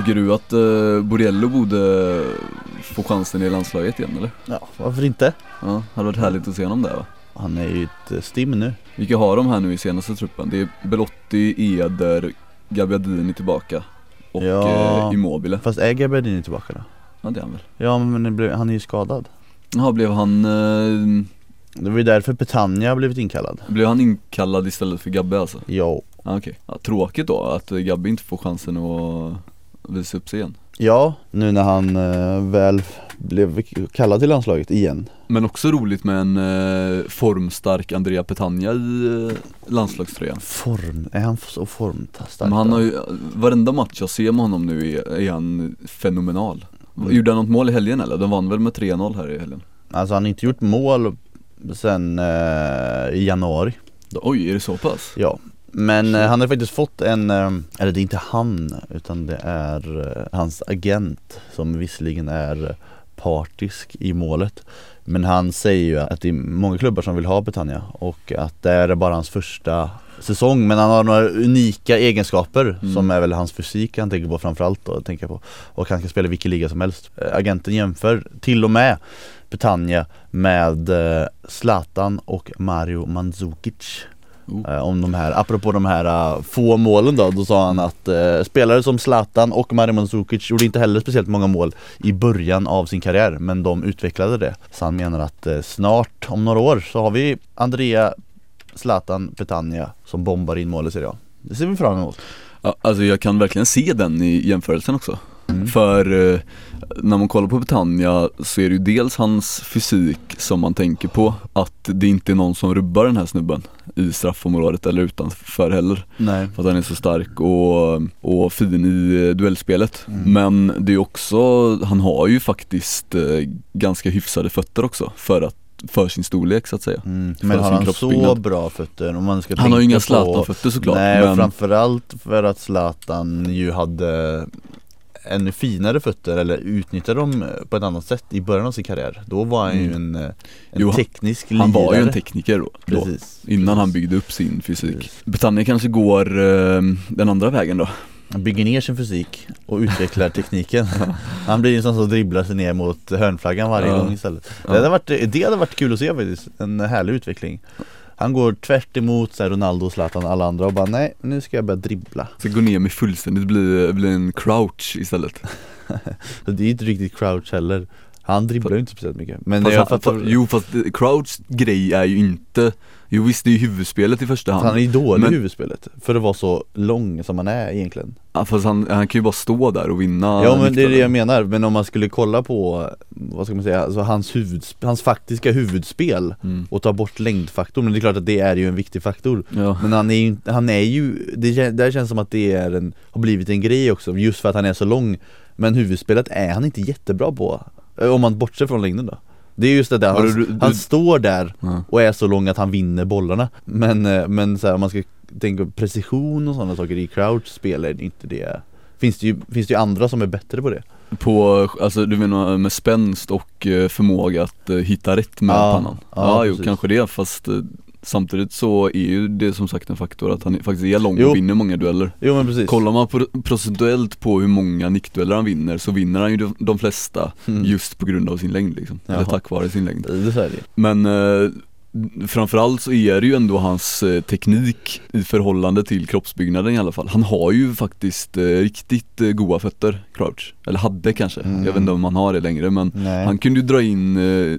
Tycker du att uh, Borello borde få chansen i landslaget igen eller? Ja, varför inte? Ja, hade varit härligt att se honom där va? Han är ju ett eh, stim nu. Vilka har de här nu i senaste truppen? Det är Belotti, Eder, Gabbiadini tillbaka och Ja. eh, Immobile. Fast är Gabbiadini tillbaka då? Ja det är han väl. Ja men han är ju skadad. Jaha, blev han, eh, Det var ju därför Petagna har blivit inkallad. blev han inkallad istället för Gabbe alltså? Jo. Ja, okej. Ja, tråkigt då att eh, Gabbe inte får chansen att visa upp sig igen. Ja, nu när han eh, väl blev kallad till landslaget igen. Men också roligt med en eh, formstark Andrea Petagna i eh, landslagströjan. Form, är han så formstark? Men han har ju, varenda match jag ser med honom nu är, är han fenomenal. Mm. Gjorde han något mål i helgen eller? De vann väl med 3-0 här i helgen? Alltså han har inte gjort mål sen eh, i januari. Oj, är det så pass? Ja. Men eh, han har faktiskt fått en, eh, eller det är inte han utan det är eh, hans agent som visserligen är partisk i målet. Men han säger ju att det är många klubbar som vill ha Betania och att det är bara hans första säsong men han har några unika egenskaper Mm. som är väl hans fysik han tänker på framförallt då, tänker på. Och han kan spela i vilken liga som helst. Eh, Agenten jämför till och med Betania med Zlatan och Mario Mandzukic. Oh. Om de här, apropå de här eh, få målen då, då sa han att eh, spelare som Zlatan och Mario Mandzukic gjorde inte heller speciellt många mål i början av sin karriär men de utvecklade det. Så han menar att eh, snart, om några år, så har vi Andrea Zlatan Petagna som bombar in mål i Serie A. Det ser vi fram emot. Ja, alltså jag kan verkligen se den i jämförelsen också. Mm. För eh, när man kollar på Betania så är det ju dels hans fysik som man tänker på Att det inte är någon som rubbar den här snubben i straffområdet eller utanför heller Nej. För att han är så stark och, och fin i eh, duellspelet Mm. Men det är också, han har ju faktiskt eh, ganska hyfsade fötter också för att för sin storlek så att säga Mm. Men har han så bra fötter? Om man ska Han har ju inga Zlatan-fötter såklart Nej, och men framförallt för att Zlatan ju hade ännu finare fötter eller utnyttjade dem på ett annat sätt i början av sin karriär. Då var han ju Mm. en, en Jo, han- teknisk han var ju en tekniker då, då Precis. Innan han byggde upp sin fysik Betania kanske går eh, den andra vägen då Han bygger ner sin fysik och utvecklar tekniken. Han blir en sån som dribblar sig ner mot hörnflaggan varje Ja. gång istället. Det, hade varit, det hade varit kul att se faktiskt. En härlig utveckling. Han går tvärt emot så här, Ronaldo, Zlatan och alla andra och bara nej, nu ska jag börja dribbla. Ska gå ner med fullständigt, bli, bli en crouch istället Så det är inte riktigt crouch heller. Han dribblar ju inte speciellt mycket. Men fast jag fattar, fa- Jo fast eh, crouch grej är ju inte Jo visst det är ju huvudspelet i första hand han är ju dålig Men- i huvudspelet. För att vara så lång som han är egentligen. ja, Fast han, han kan ju bara stå där och vinna Ja men det är det jag menar, men om man skulle kolla på, vad ska man säga, alltså hans, huvudsp- hans faktiska huvudspel mm. och ta bort längdfaktorn, men det är klart att det är ju en viktig faktor Ja, Men han är ju, han är ju, det, här känns som att det är en, har blivit en grej också, just för att han är så lång Men huvudspelet är han inte jättebra på, om man bortser från längden då. Det är just det där, han, du- du- han står där ja. och är så lång att han vinner bollarna. Men, eh, men så här, om man ska tänka på precision och sådana saker i crouch spel är inte det. Finns det ju, finns det ju andra som är bättre på det. På, alltså du menar med spänst och eh, förmåga att eh, hitta rätt med Ja, pannan? ja, Ja, jo kanske det fast eh, Samtidigt så är ju det som sagt en faktor att han faktiskt är lång Jo. och vinner många dueller Jo men precis Kollar man på, procentuellt på hur många nickdueller han vinner så vinner han ju de, de flesta Mm. just på grund av sin längd liksom, eller Jaha. tack vare sin längd Det är det. Men eh, framförallt så är det ju ändå hans eh, teknik i förhållande till kroppsbyggnaden i alla fall Han har ju faktiskt eh, riktigt eh, goda fötter, Crouch, eller hade kanske, Mm. jag vet inte om han har det längre men Nej han kunde ju dra in eh,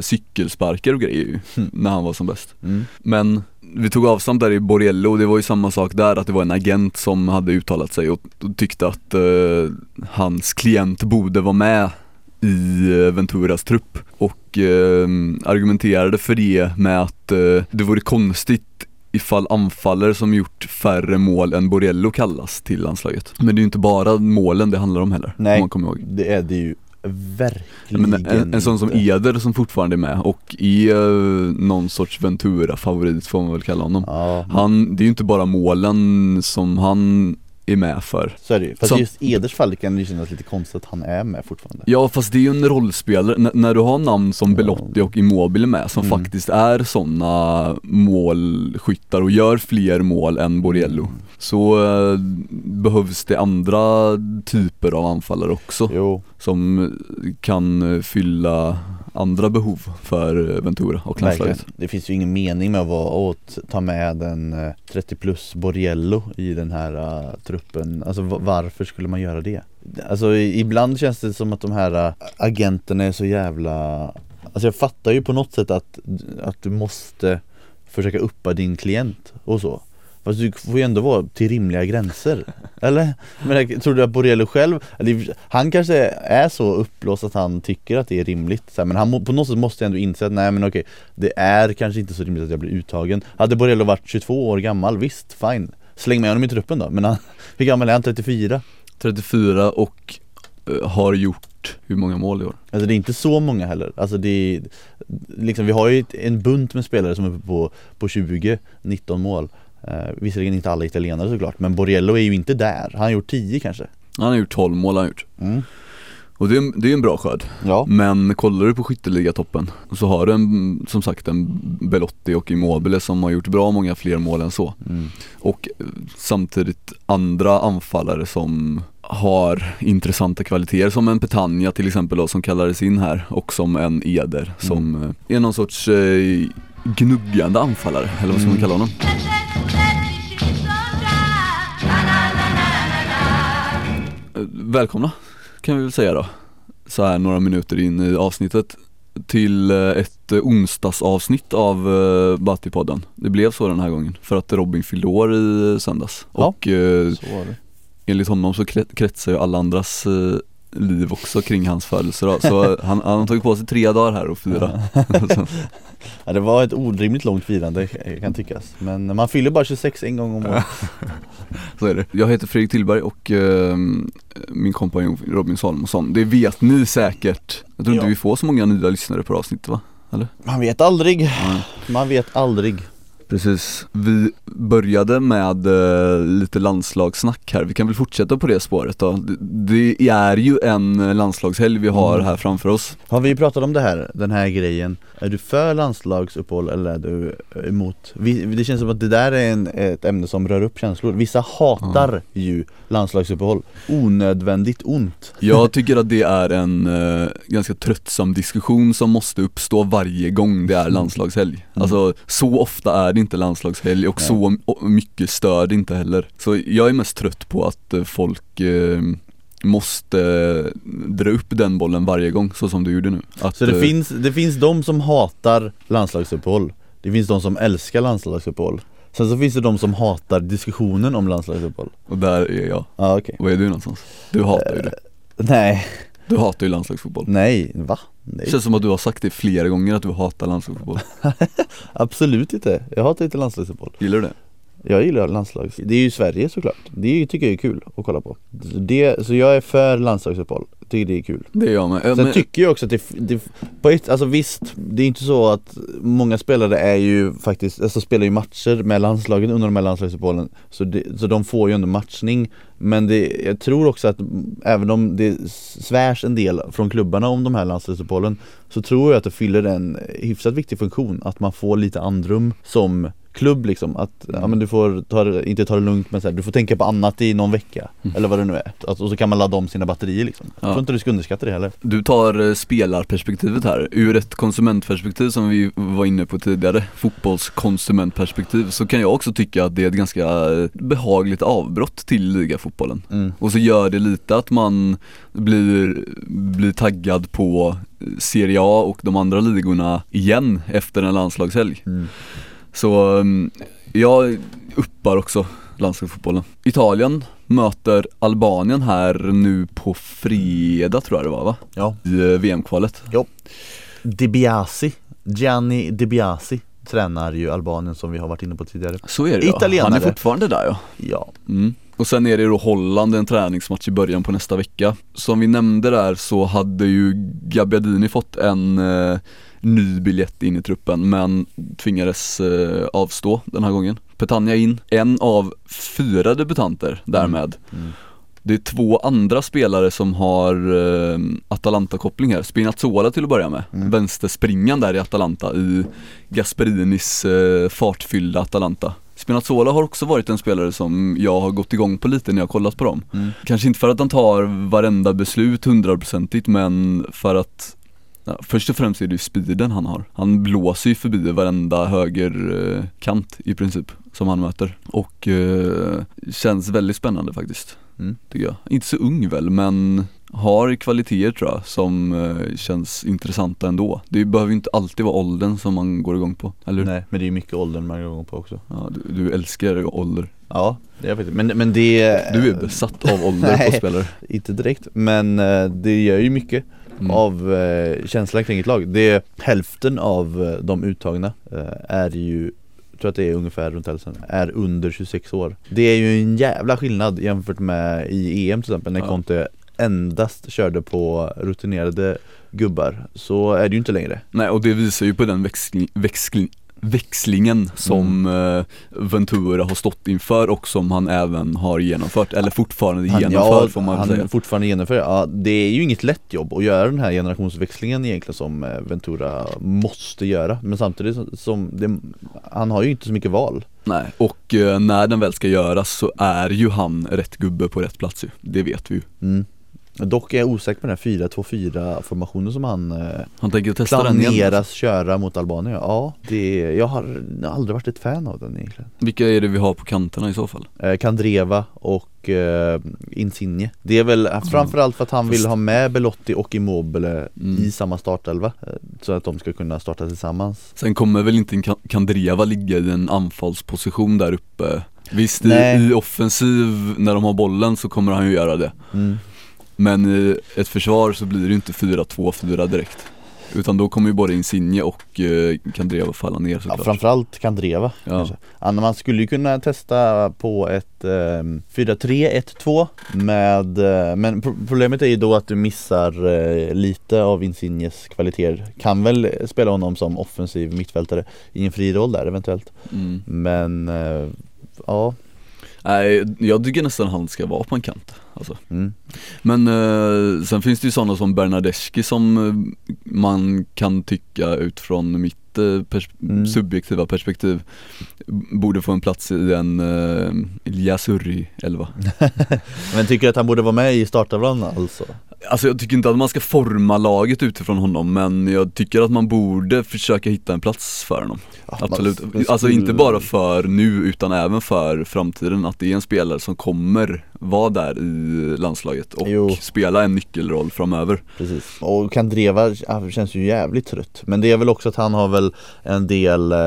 cykelsparkar och grejer Mm. när han var som bäst mm. men vi tog avstamp där i Borello och det var ju samma sak där att det var en agent som hade uttalat sig och, tyckte att eh, hans klient borde vara med i Venturas trupp och eh, argumenterade för det med att eh, det vore konstigt ifall anfallare som gjort färre mål än Borello kallas till landslaget. Men det är ju inte bara målen det handlar om heller, Nej. om man kommer ihåg. Det är det ju verkligen Men en, en sån som. Eder som fortfarande är med och är eh, någon sorts Ventura-favorit får man väl kalla honom. Ja, Han, det är ju inte bara målen som han är med för. Så är det ju. Fast i just Eders fall kan det kännas lite konstigt att han är med fortfarande. Ja fast det är ju en rollspelare, N- när du har namn som Belotti och Immobile med som Mm. faktiskt är sådana målskyttar och gör fler mål än Borello så eh, behövs det andra typer av anfallare också Jo, som kan fylla andra behov för eh, Ventura och landslaget. Det finns ju ingen mening med att vara, att ta med en eh, 30 plus Borriello i den här uh, truppen. Alltså varför skulle man göra det? Alltså ibland känns det som att de här uh, agenterna är så jävla Alltså jag fattar ju på något sätt att, att du måste försöka uppa din klient och så Fast du får ju ändå vara till rimliga gränser Eller? Men jag tror du att Borrello själv, eller han kanske är så uppblåst att han tycker att det är rimligt Men han på något sätt måste ändå inse att nej men okej Det är kanske inte så rimligt att jag blir uttagen Hade Borrello varit 22 år gammal, visst fine Släng med honom i truppen då, men han, hur gammal är han? 34? 34 och eh, har gjort hur många mål i år? Alltså det är inte så många heller, alltså det är, liksom, vi har ju en bunt med spelare som är uppe på, på 20, 19 mål eh, Visserligen inte alla italienare såklart, men Borriello är ju inte där, han har gjort 10 kanske Han har gjort 12 mål har han gjort mm. och det är, det är en bra skörd Ja, Men kollar du på skytteligatoppen så har du en, som sagt en Belotti och Immobile som har gjort bra många fler mål än så mm. Och eh, samtidigt andra anfallare som har intressanta kvaliteter som en Petagna till exempel då, som kallades in här och som en Eder som eh, är någon sorts eh, gnuggande anfallare eller vad ska man Mm. kalla honom? Välkomna kan vi väl säga då Så här några minuter in i avsnittet till eh, ett eh, onsdagsavsnitt av uh, Battipodden Det blev så den här gången för att Robin fyllde år i eh, söndags Ja. och eh, enligt honom så kre- kretsar ju alla andras eh, liv också kring hans födelsedag så han, han tagit på sig tre dagar här och fira ja, Det var ett orimligt långt firande kan tyckas Men man fyller bara 26 en gång om året Så är det. Jag heter Fredrik Tillberg och eh, min kompanjon Robin Salomonsson. Det vet ni säkert. Jag tror inte Ja. vi får så många nya lyssnare på avsnittet va? Man vet aldrig, man vet aldrig Precis. Vi började med eh, lite landslagssnack här. Vi kan väl fortsätta på det spåret då. Det, det är ju en landslagshelg vi har Mm. här framför oss. Har vi pratat om det här, den här grejen? Är du för landslagsuppehåll eller är du emot? Vi, det känns som att det där är en, ett ämne som rör upp känslor Vissa hatar ju landslagsuppehåll Onödvändigt ont Jag tycker att det är en eh, ganska tröttsam diskussion som måste uppstå varje gång det är landslagshelg. Alltså så ofta är det inte landslagshelg och Nej. så och mycket stör det inte heller. Så jag är mest trött på att eh, folk eh, måste eh, dra upp den bollen varje gång så som du gjorde nu. Att, Så det eh, finns, det finns de som hatar landslagsuppehåll Det finns de som älskar landslagsuppehåll Sen så finns det de som hatar diskussionen om landslagsuppehåll Och där är jag. Ja okej Var är du någonstans? Du hatar ju det. Nej, Du hatar ju landslagsfotboll. nej, va? Det Nej, känns som att du har sagt det flera gånger att du hatar landslagsfotboll. absolut inte Jag hatar inte landslagsuppehåll Gillar du det? Jag gillar landslags, det är ju Sverige såklart. Det tycker jag är kul att kolla på. Så det, Så jag är för landslagsuppehåll, tycker det är kul. Det är jag med. Sen men- tycker jag också att det, det på ett, alltså visst, det är inte så att många spelare är ju faktiskt, alltså spelar ju matcher med landslaget under de här landslagsuppehållen. Så, det, så de får ju ändå matchning. Men det, jag tror också att även om det svärs en del från klubbarna om de här landslagsuppehållen Så tror jag att det fyller en hyfsat viktig funktion, att man får lite andrum som klubb liksom, att ja, men du får ta inte ta det lugnt men så här, du får tänka på annat i någon vecka Eller vad det nu är, att, och så kan man ladda om sina batterier liksom Jag Ja. tror inte du ska underskatta det heller Du tar eh, spelarperspektivet här, ur ett konsumentperspektiv som vi var inne på tidigare, fotbollskonsumentperspektiv, så kan jag också tycka att det är ett ganska eh, behagligt avbrott till ligafotbollen. Mm. Och så gör det lite att man blir, blir taggad på Serie A och de andra ligorna igen efter en landslagshelg. Mm. Så mm, jag uppar också landslagsfotbollen. Italien möter Albanien här nu på fredag tror jag det var va? Ja I eh, VM-kvalet. Di Biasi, Gianni Di Biasi tränar ju Albanien som vi har varit inne på tidigare Så är det ja. Han är fortfarande där ja. Ja, Mm. Och sen är det då Holland, en träningsmatch i början på nästa vecka. Som vi nämnde där så hade ju Gabbiadini fått en eh, ny biljett in i truppen men tvingades eh, avstå den här gången Petagna in, en av fyra debutanter därmed. Mm. Det är två andra spelare som har eh, Atalanta-koppling här. Spinazzola till att börja med, Mm. vänsterspringan där i Atalanta i Gasperinis eh, fartfyllda Atalanta. Spinazzola har också varit en spelare som jag har gått igång på lite när jag kollat på dem. Mm. Kanske inte för att han tar varenda beslut hundraprocentigt men för att ja, Först och främst är det ju speeden han har. Han blåser ju förbi varenda högerkant i princip som han möter och eh, känns väldigt spännande faktiskt. Mm. Tycker jag. Inte så ung väl men har kvaliteter tror jag som eh, känns intressanta ändå. Det behöver ju inte alltid vara åldern som man går igång på, eller hur? Nej, men det är ju mycket åldern man går igång på också Ja, du, du älskar ålder. Ja, det är faktiskt. Men, men det Du är besatt av ålder på Nej. spelare. Inte direkt, men eh, det gör ju mycket Mm. av eh, känslan kring ett lag. Det är hälften av eh, de uttagna eh, är ju jag tror att det är ungefär runt hälften, är under 26 år. Det är ju en jävla skillnad jämfört med i EM till exempel när Ja. Conte endast körde på rutinerade gubbar. Så är det ju inte längre. Nej och det visar ju på den växling, växling, växlingen som Mm. eh, Ventura har stått inför och som han även har genomfört, eller fortfarande Han- genomför ja, får man han säga. fortfarande genomför, ja det är ju inget lätt jobb att göra den här generationsväxlingen egentligen som eh, Ventura måste göra Men samtidigt som- som det, han har ju inte så mycket val Nej, och eh, när den väl ska göras så är ju han rätt gubbe på rätt plats ju, det vet vi ju. mm. Dock är jag osäker på den här 4-2-4 formationen som han eh, Han tänker testa den planeras köra mot Albanien. Ja, det, jag har aldrig varit ett fan av den egentligen. Vilka är det vi har på kanterna i så fall? eh, Kandreva och eh, Insigne. Det är väl framförallt för att han vill Fast- ha med Belotti och Immobile Mm. i samma startelva eh, Så att de ska kunna starta tillsammans. Sen kommer väl inte Kandreva ligga i en anfallsposition där uppe? Visst i, i offensiv, när de har bollen så kommer han ju göra det. Mm. Men i ett försvar så blir det ju inte 4-2-4 direkt Utan då kommer ju både Insigne och eh, Kandreva falla ner Ja, såklart framförallt Kandreva Ja. kanske. Ja, man skulle ju kunna testa på ett eh, 4-3-1-2 med, eh, men pro- problemet är ju då att du missar eh, lite av Insignes kvaliteter Kan väl spela honom som offensiv mittfältare i en fri roll där eventuellt mm. Men eh, ja, Nej, jag tycker nästan han ska vara på en kant alltså. mm. Men eh, sen finns det ju sådana som Bernadeschi som eh, man kan tycka utifrån mitt eh, pers- Mm. subjektiva perspektiv borde få en plats i en uh, Ilyasuri 11 Men tycker du att han borde vara med i startelvan alltså? Alltså jag tycker inte att man ska forma laget utifrån honom men jag tycker att man borde försöka hitta en plats för honom. Ja, Absolut, man- man alltså inte bara för nu utan även för framtiden att det är en spelare som kommer vara där i landslaget och Jo. spela en nyckelroll framöver. Precis, och Kandreva känns ju jävligt trött. Men det är väl också att han har väl en del eh,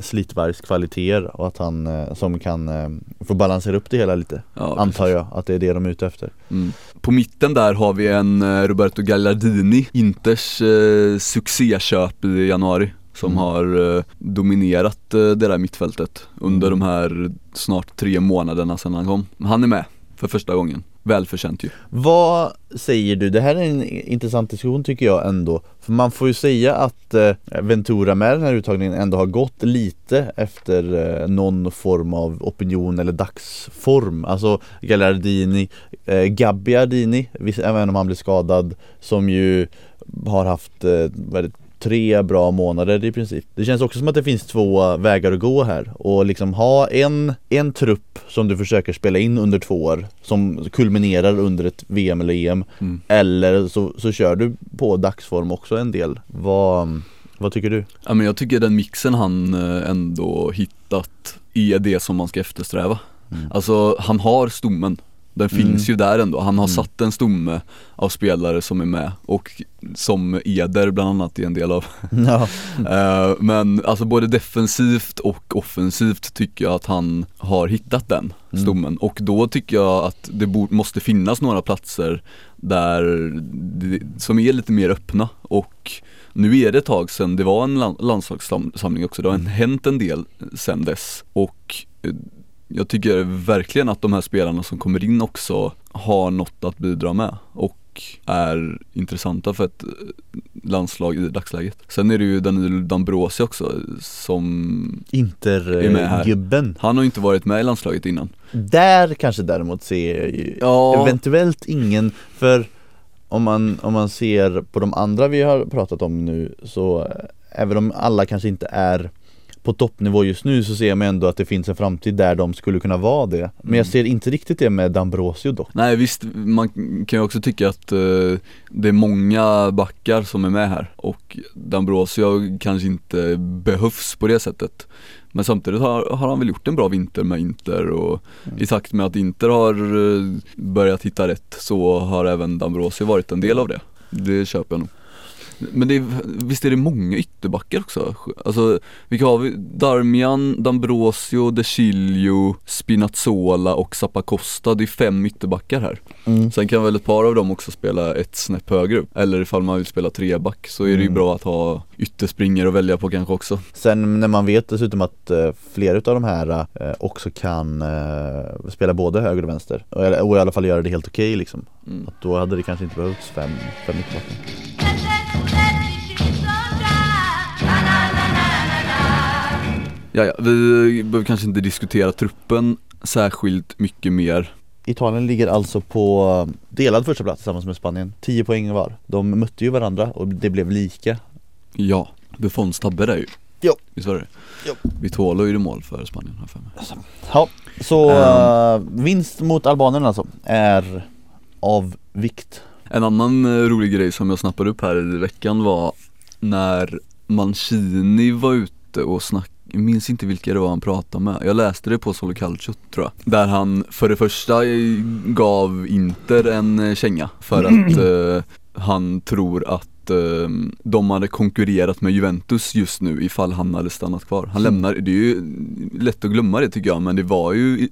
slitvargskvaliteter och att han eh, som kan eh, få balansera upp det hela lite ja, Antar jag att det är det de är ute efter. Mm. På mitten där har vi en eh, Roberto Gallardini, Inters eh, succéköp i januari som Mm. har eh, dominerat eh, det där mittfältet under Mm. de här snart tre månaderna sedan han kom. Han är med för första gången, välförtjänt ju. Vad säger du? Det här är en intressant diskussion tycker jag ändå För man får ju säga att eh, Ventura med den här uttagningen ändå har gått lite efter eh, någon form av opinion eller dagsform Alltså Gallardini, eh, Gabbiardini, även om han blev skadad Som ju har haft eh, väldigt tre bra månader i princip Det känns också som att det finns två vägar att gå här och liksom ha en, en trupp som du försöker spela in under två år Som kulminerar under ett VM eller EM Mm. Eller så, så kör du på dagsform också en del Vad, vad tycker du? Ja, men jag tycker den mixen han eh, ändå hittat är det som man ska eftersträva. Mm. Alltså han har stommen, den Mm. finns ju där ändå. Han har Mm. satt en stomme av spelare som är med och som Eder bland annat är en del av. Ja, Eh, men alltså både defensivt och offensivt tycker jag att han har hittat den Mm. stommen och då tycker jag att det måste finnas några platser där det, som är lite mer öppna och nu är det ett tag sedan det var en land, landslagssamling också, det har Mm. hänt en del sedan dess och eh, jag tycker verkligen att de här spelarna som kommer in också har något att bidra med och är intressanta för ett eh, landslag i dagsläget. Sen är det ju Danilo D'Ambrosi också som är med här. Intergubben Han har ju inte varit med i landslaget innan. Där kanske däremot ser jag ju Ja. eventuellt ingen, för om man, om man ser på de andra vi har pratat om nu så eh, även om alla kanske inte är på toppnivå just nu så ser man ändå att det finns en framtid där de skulle kunna vara det. Men Mm. jag ser inte riktigt det med D'Ambrosio dock. Nej visst, man kan ju också tycka att eh, det är många backar som är med här och D'Ambrosio kanske inte behövs på det sättet. Men samtidigt har, har han väl gjort en bra vinter med Inter och i takt med att Inter har eh, börjat hitta rätt så har även D'Ambrosio varit en del av det. Det köper jag nog. Men det är, visst är det många ytterbackar också? Alltså vilka har vi? Darmian, D'Ambrosio, De Chilio, Spinazzola och Zappacosta. Det är fem ytterbackar här. Mm. Sen kan väl ett par av dem också spela ett snäpp högre upp. Eller ifall man vill spela treback så är det ju Mm. bra att ha ytterspringare att välja på kanske också. Sen när man vet dessutom att eh, flera av de här eh, också kan eh, spela både höger och vänster och, i alla fall göra det helt okej liksom. Mm. Att då hade det kanske inte behövts fem, fem mittbackar. Ja, ja, vi behöver kanske inte diskutera truppen särskilt mycket mer. Italien ligger alltså på delad första plats tillsammans med Spanien 10 poäng var De mötte ju varandra och det blev lika Ja, Buffons tabbe där ju. Jo. Visst var det Jo. Vitolo gjorde mål för Spanien här för mig. Ja, så eh, vinst mot albanerna alltså är av vikt En annan eh, rolig grej som jag snappade upp här i veckan var när Mancini var ute och snackade jag minns inte vilka det var han pratade med. Jag läste det på Solo Calcio tror jag. Där han för det första eh, gav Inter en eh, känga för att eh, han tror att eh, de hade konkurrerat med Juventus just nu ifall han hade stannat kvar. Han lämnar, det är ju lätt att glömma det tycker jag men det var ju i,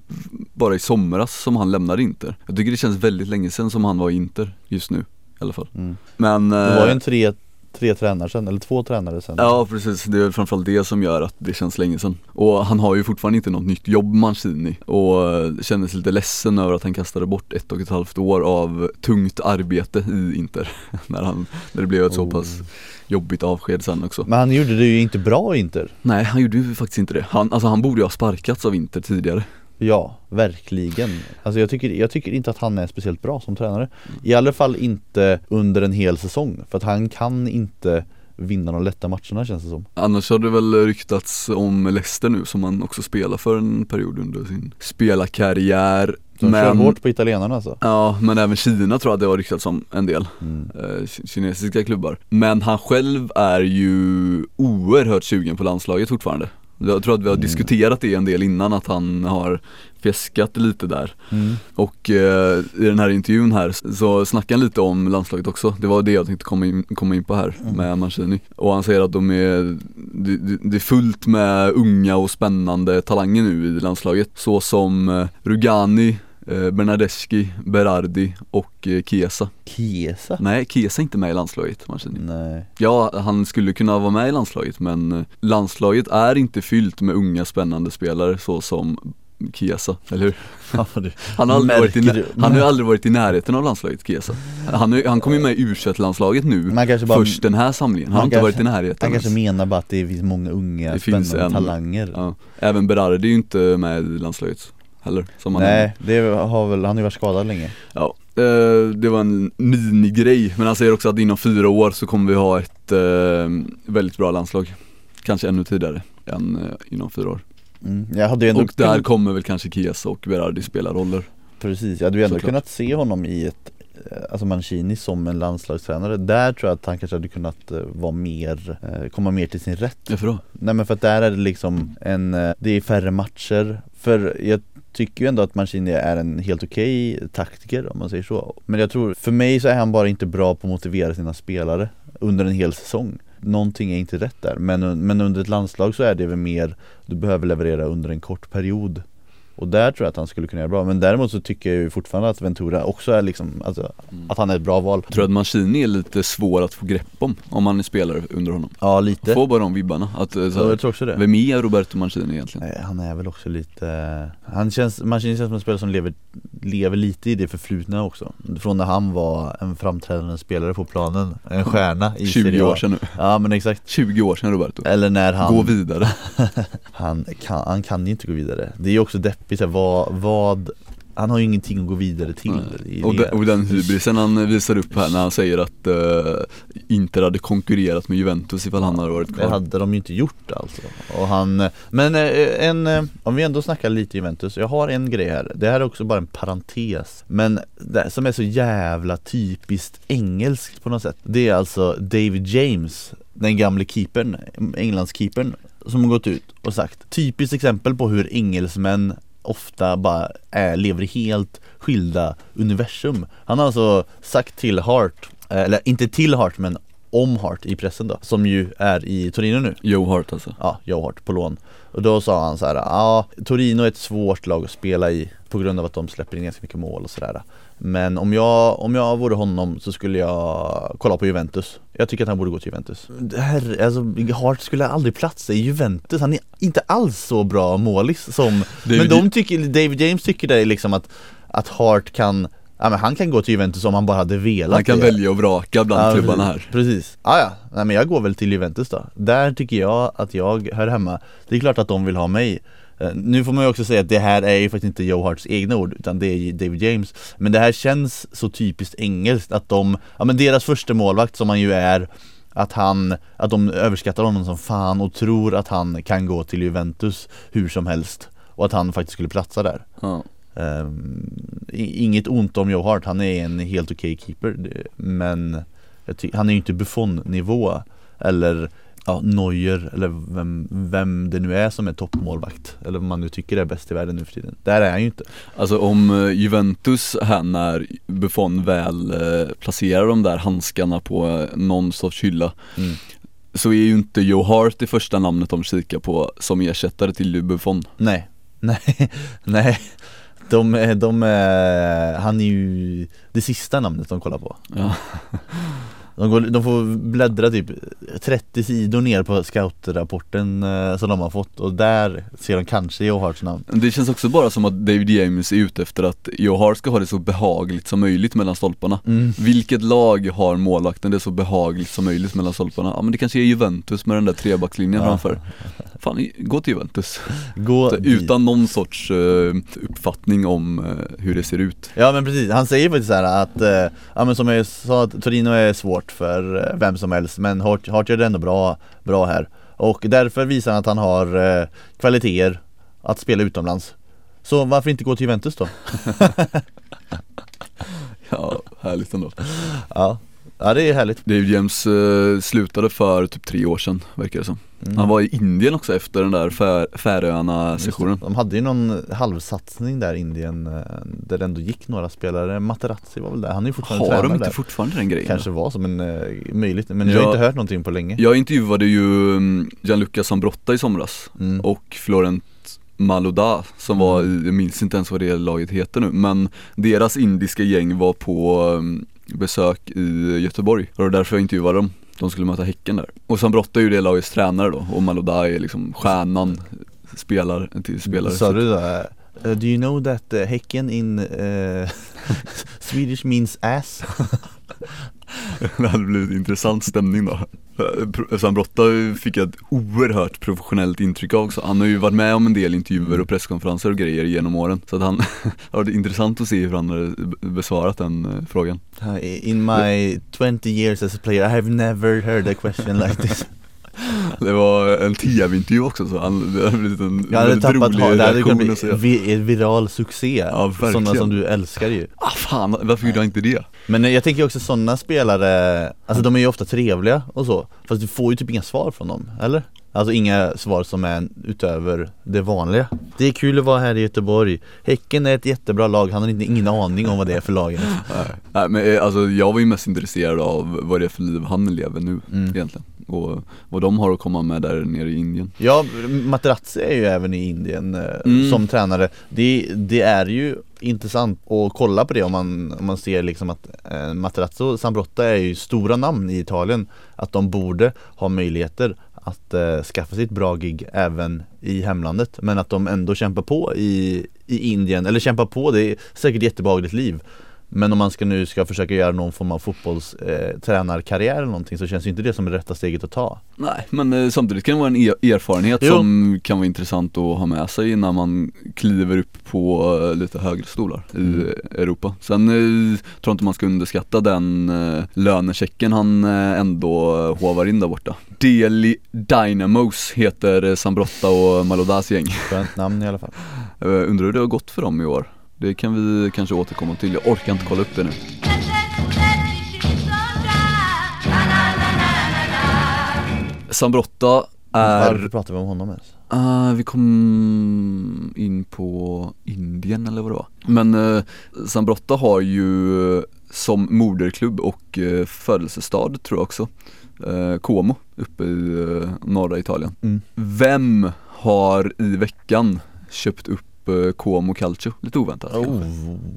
bara i somras som han lämnade Inter. Jag tycker det känns väldigt länge sedan som han var i Inter just nu i alla fall. mm. Men Det var ju eh, en tre, tre tränare sen, eller två tränare sen Ja precis, det är framförallt det som gör att det känns länge sedan. Och han har ju fortfarande inte något nytt jobb Mancini och eh, kändes lite ledsen över att han kastade bort ett och ett halvt år av tungt arbete i Inter. när, han, när det blev ett så Oh. pass jobbigt avsked sen också. Men han gjorde det ju inte bra Inter Nej han gjorde ju faktiskt inte det. Han, alltså han borde ju ha sparkats av Inter tidigare. Ja, verkligen. Alltså jag tycker, jag tycker inte att han är speciellt bra som tränare. I alla fall inte under en hel säsong. För att han kan inte vinna de lätta matcherna känns det som. Annars har det väl ryktats om Leicester nu som han också spelar för en period under sin spelarkarriär. De kör hårt på italienarna alltså. Ja, men även Kina tror jag det har ryktats om en del. Mm. eh, ki- kinesiska klubbar. Men han själv är ju oerhört sugen på landslaget fortfarande. Jag tror att vi har Mm. diskuterat det en del innan att han har fjäskat lite där. Mm. Och eh, i den här intervjun här så snackar han lite om landslaget också. Det var det jag tänkte komma in, komma in på här Mm. med Mancini. Och han säger att de är, det, är fullt med unga och spännande talanger nu i landslaget. Så som eh, Rugani, eh, Bernardeschi, Berardi och eh, Chiesa. Chiesa? Nej, Chiesa är inte med i landslaget. Nej. Ja, han skulle kunna vara med i landslaget men eh, landslaget är inte fyllt med unga spännande spelare så som Chiesa, eller hur? Han har, aldrig varit i, han har aldrig varit i närheten av landslaget Chiesa Han, är- han kom ju med i u landslaget nu kanske bara först den här samlingen, han har inte kanske- varit i närheten Han kanske ens. menar bara att det finns många unga Det spännande en- talanger ja. Även Berardi är ju inte med i landslaget heller som han. Nej, det har väl, han har ju varit skadad länge Ja, eh, det var en minigrej men han säger också att inom fyra år så kommer vi ha ett eh, väldigt bra landslag Kanske ännu tidigare än eh, inom fyra år mm. Jag hade ju ändå Och där kommer väl kanske Chiesa och Berardi spela roller Precis, jag hade ju ändå Såklart. kunnat se honom i ett Alltså Mancini som en landslagstränare Där tror jag att han kanske hade kunnat eh, vara mer, eh, komma mer till sin rätt. Varför då? Nej men för att där är det liksom en, eh, det är färre matcher. För jag tycker ju ändå att Mancini är en helt okej taktiker om man säger så. Men jag tror, för mig så är han bara inte bra på att motivera sina spelare under en hel säsong. Någonting är inte rätt där, men, men under ett landslag så är det väl mer Du behöver leverera under en kort period Och där tror jag att han skulle kunna göra bra, men däremot så tycker jag ju fortfarande att Ventura också är liksom, alltså, Mm. att han är ett bra val. Tror du att Mancini är lite svår att få grepp om, om man är spelare under honom? Ja lite, Får bara de vibbarna, att eh, så här, jag tror också det. vem är Roberto Mancini egentligen? Nej, Han är väl också lite, han känns, Mancini känns som en spelare som lever, lever lite i det förflutna också. Från när han var en framträdande spelare på planen, en stjärna i 20 Serie A. år sedan nu, Ja men exakt. 20 år sedan Roberto. Eller när han Gå vidare. Han kan, han kan ju inte gå vidare. Det är ju också deppigt, här, vad, vad Han har ju ingenting att gå vidare till och, det. de, och den hybrisen han visar upp här när han säger att uh, Inter hade konkurrerat med Juventus ifall han hade varit Det kvar. hade de ju inte gjort alltså. Och han, Men eh, en, eh, om vi ändå snackar lite Juventus, jag har en grej här. Det här är också bara en parentes Men det som är så jävla typiskt engelskt på något sätt Det är alltså David James Den gamle keepern, Englandskeepern Som har gått ut och sagt Typiskt exempel på hur engelsmän ofta bara är, lever i helt skilda universum. Han har alltså sagt till Hart, eh, eller inte till Hart men om Hart i pressen då, som ju är i Torino nu. Joe Hart alltså. Ja, Joe Hart på lån. Och då sa han så här, ja Torino är ett svårt lag att spela i På grund av att de släpper in ganska mycket mål och sådär Men om jag, om jag vore honom så skulle jag kolla på Juventus. Jag tycker att han borde gå till Juventus. Det här, alltså, Hart skulle aldrig platsa i Juventus. Han är inte alls så bra målis som Men David- de tycker, David James tycker det är liksom att Att Hart kan Ja men han kan gå till Juventus om han bara hade velat Han kan det. välja och vraka bland Ja, klubbarna precis. här. Precis, ah, ja, nej men jag går väl till Juventus då. Där tycker jag att jag hör hemma. Det är klart att de vill ha mig Nu får man ju också säga att det här är ju faktiskt inte Joe Harts egna ord utan det är David James Men det här känns så typiskt engelskt att de, ja men deras första målvakt som han ju är att han, att de överskattar honom som fan och tror att han kan gå till Juventus hur som helst Och att han faktiskt skulle platsa där. Ehm, i- Inget ont om Joe Hart, han är en helt okej keeper det- Men han är ju inte Buffon-nivå Eller ja, Neuer eller vem, vem det nu är som är toppmålvakt Eller vad man nu tycker är bäst i världen nu för tiden. Där är han ju inte. Alltså om eh, Juventus här när Buffon väl eh, placerar de där handskarna på eh, någon sorts hylla Mm. Så är ju inte Joe Hart det första namnet de kikar på som ersättare till Buffon. Nej, nej, nej. De, de, han är ju det sista namnet de kollar på. Ja. De, går, de får bläddra typ 30 sidor ner på scoutrapporten eh, som de har fått och där ser de kanske Joe Harts namn Det känns också bara som att David James är ute efter att Joe Hart ska ha det så behagligt som möjligt mellan stolparna mm. Vilket lag har målvakten det så behagligt som möjligt mellan stolparna? Ja men det kanske är Juventus med den där trebackslinjen Ja. framför Fan, gå till Juventus Gå Så. Utan någon sorts eh, uppfattning om eh, hur det ser ut Ja men precis, han säger faktiskt så här att, eh, ja men som jag sa, att Torino är svårt för eh, vem som helst men Hart, Hart gör det ändå bra, bra här. Och därför visar han att han har eh, kvaliteter att spela utomlands. Så varför inte gå till Juventus då? Ja, härligt ändå. Ja, ja det är härligt. David James eh, slutade för typ tre år sedan, verkar det som. Mm. Han var i Indien också efter den där Fär, Färöarna-sessionen. De hade ju någon halvsatsning där i Indien eh, Där det ändå gick några spelare, Materazzi var väl där, han är ju fortfarande Har de inte där. fortfarande den grejen? Kanske var som en eh, möjligt, men jag har Ja. inte hört någonting på länge. Jag intervjuade ju mm, Gianluca Zambrotta i somras mm. och Florent Malouda som var i, jag minns inte ens vad det laget heter nu men deras indiska gäng var på mm, besök i Göteborg. Och det var därför jag intervjuade dem. De skulle möta Häcken där. Och Zambrotta är ju det lagets tränare då. Och Malouda är liksom stjärnan spelar, till spelare. Sa du då, eh, do you know that uh, Häcken in eh, Swedish means ass? Det hade blivit intressant stämning då. Zambrotta fick jag ett oerhört professionellt intryck av också Han har ju varit med om en del intervjuer och presskonferenser och grejer genom åren. Så att han, det varit intressant att se hur han hade besvarat den eh, frågan. Uh, In my 20 years as a player I have never heard a question like this Det var en tv-intervju också så han, det hade blivit en Jag hade tappat rolig ha, det hade kunnat bli viral succé Ja. Sådana som du älskar ju Ah fan, varför gjorde jag inte det? Men eh, jag tänker också sådana spelare, alltså de är ju ofta trevliga och så Fast du får ju typ inga svar från dem, eller? Alltså inga svar som är utöver det vanliga Det är kul att vara här i Göteborg Häcken är ett jättebra lag, han har inte, ingen aning om vad det är för lag. Nej, Nej men eh, alltså jag var ju mest intresserad av vad det är för liv han lever nu Mm. egentligen och vad de har att komma med där nere i Indien. Ja, Materazzi är ju även i Indien eh, Mm. som tränare det, det är ju intressant att kolla på det om man, om man ser liksom att eh, Materazzi och Zambrotta är ju stora namn i Italien Att de borde ha möjligheter att eh, skaffa sig ett bra gig även i hemlandet Men att de ändå kämpar på i, i Indien, eller kämpar på, det är säkert ett jättebehagligt liv men om man ska nu ska försöka göra någon form av fotbollstränarkarriär eh, eller någonting så känns ju inte det som det rätta steget att ta Nej, men eh, samtidigt kan det vara en er- erfarenhet Jo. som kan vara intressant att ha med sig innan man kliver upp på eh, lite högre stolar i Mm. Europa. Sen eh, tror jag inte man ska underskatta den eh, lönechecken han eh, ändå hovar in där borta. Delhi Dynamos heter Sambrotta och Malodas gäng. Skönt namn i alla fall undrar hur det har gått för dem i år? Det kan vi kanske återkomma till, jag orkar inte kolla upp det nu. Sambrotta Varför är, pratar vi om honom ens? Ah, vi kom in på Indien eller vad det var. Men uh, Sambrotta har ju som moderklubb och uh, födelsestad tror jag också, uh, Como uppe i uh, norra Italien. Mm. Vem har i veckan köpt upp uh, Como Calcio? Lite oväntat. Oh,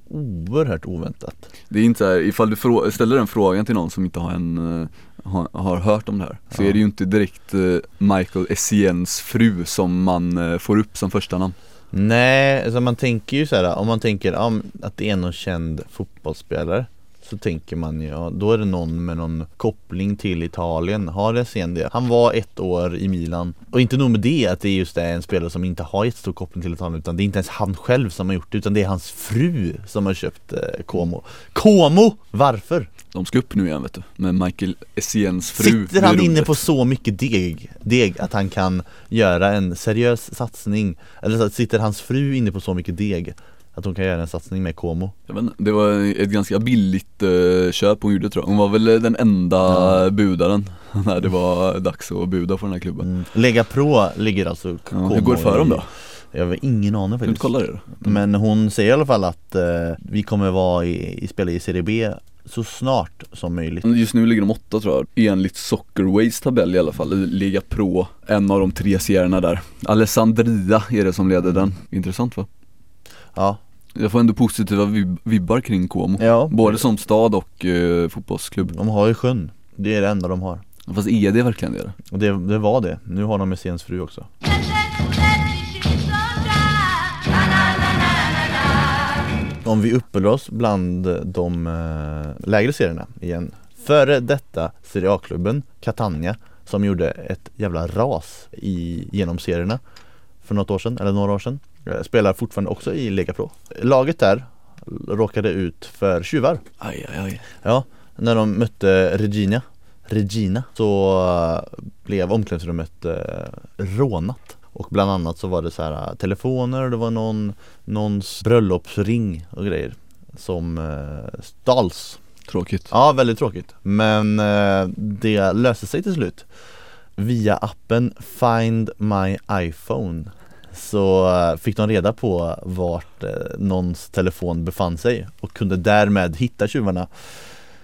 oerhört oväntat Det är inte så här, ifall du ställer den frågan till någon som inte har, en, eh, har, har hört om det här Så Ja. är det ju inte direkt eh, Michael Essiens fru som man eh, får upp som första namn Nej, alltså man tänker ju så här, om man tänker ja, att det är någon känd fotbollsspelare Så tänker man ju, ja, då är det någon med någon koppling till Italien Har Essien det? Han var ett år i Milan Och inte nog med det, att det är just det, en spelare som inte har jättestor koppling till Italien Utan det är inte ens han själv som har gjort det, utan det är hans fru som har köpt eh, Como Como! Varför? De ska upp nu igen vet du, med Michael Essiens fru Sitter han inne på så mycket deg, deg att han kan göra en seriös satsning? Eller så sitter hans fru inne på så mycket deg att hon kan göra en satsning med Como? Jag vet inte, Det var ett ganska billigt eh, köp hon gjorde tror jag Hon var väl eh, den enda Ja. budaren när det var dags att buda på den här klubben Mm. Lega Pro ligger alltså ja, Como Hur går det för dem då? Jag har ingen aning faktiskt kolla det då? Men hon säger i alla fall att eh, vi kommer vara i, i spela i Serie B så snart som möjligt Just nu ligger de åtta tror jag, enligt Soccerways tabell i alla fall, i Liga Pro, en av de tre serierna där. Alessandria är det som leder den. Intressant va? Ja, Jag får ändå positiva vib- vibbar kring Como. ja. Både som stad och eh, fotbollsklubb. de har ju sjön. Det är det enda de har. Fast är det verkligen det? det, det var det, nu har de Messiens fru också. Om vi uppehåller oss bland de eh, lägre serierna igen. Före detta Serie A-klubben Catania som gjorde ett jävla ras i, genom serierna. För något år sedan, eller några år sedan Spelar fortfarande också i Lega Pro. Laget där råkade ut för tjuvar. Aj, aj, aj. Ja, när de mötte Regina. Regina. Så eh, blev omklädningsrummet eh, rånat. Och bland annat så var det så här eh, telefoner, det var någon, någons bröllopsring och grejer som eh, stals. Tråkigt. Ja, väldigt tråkigt. Men eh, det löste sig till slut Via appen Find My iPhone så eh, fick de reda på vart eh, någons telefon befann sig och kunde därmed hitta tjuvarna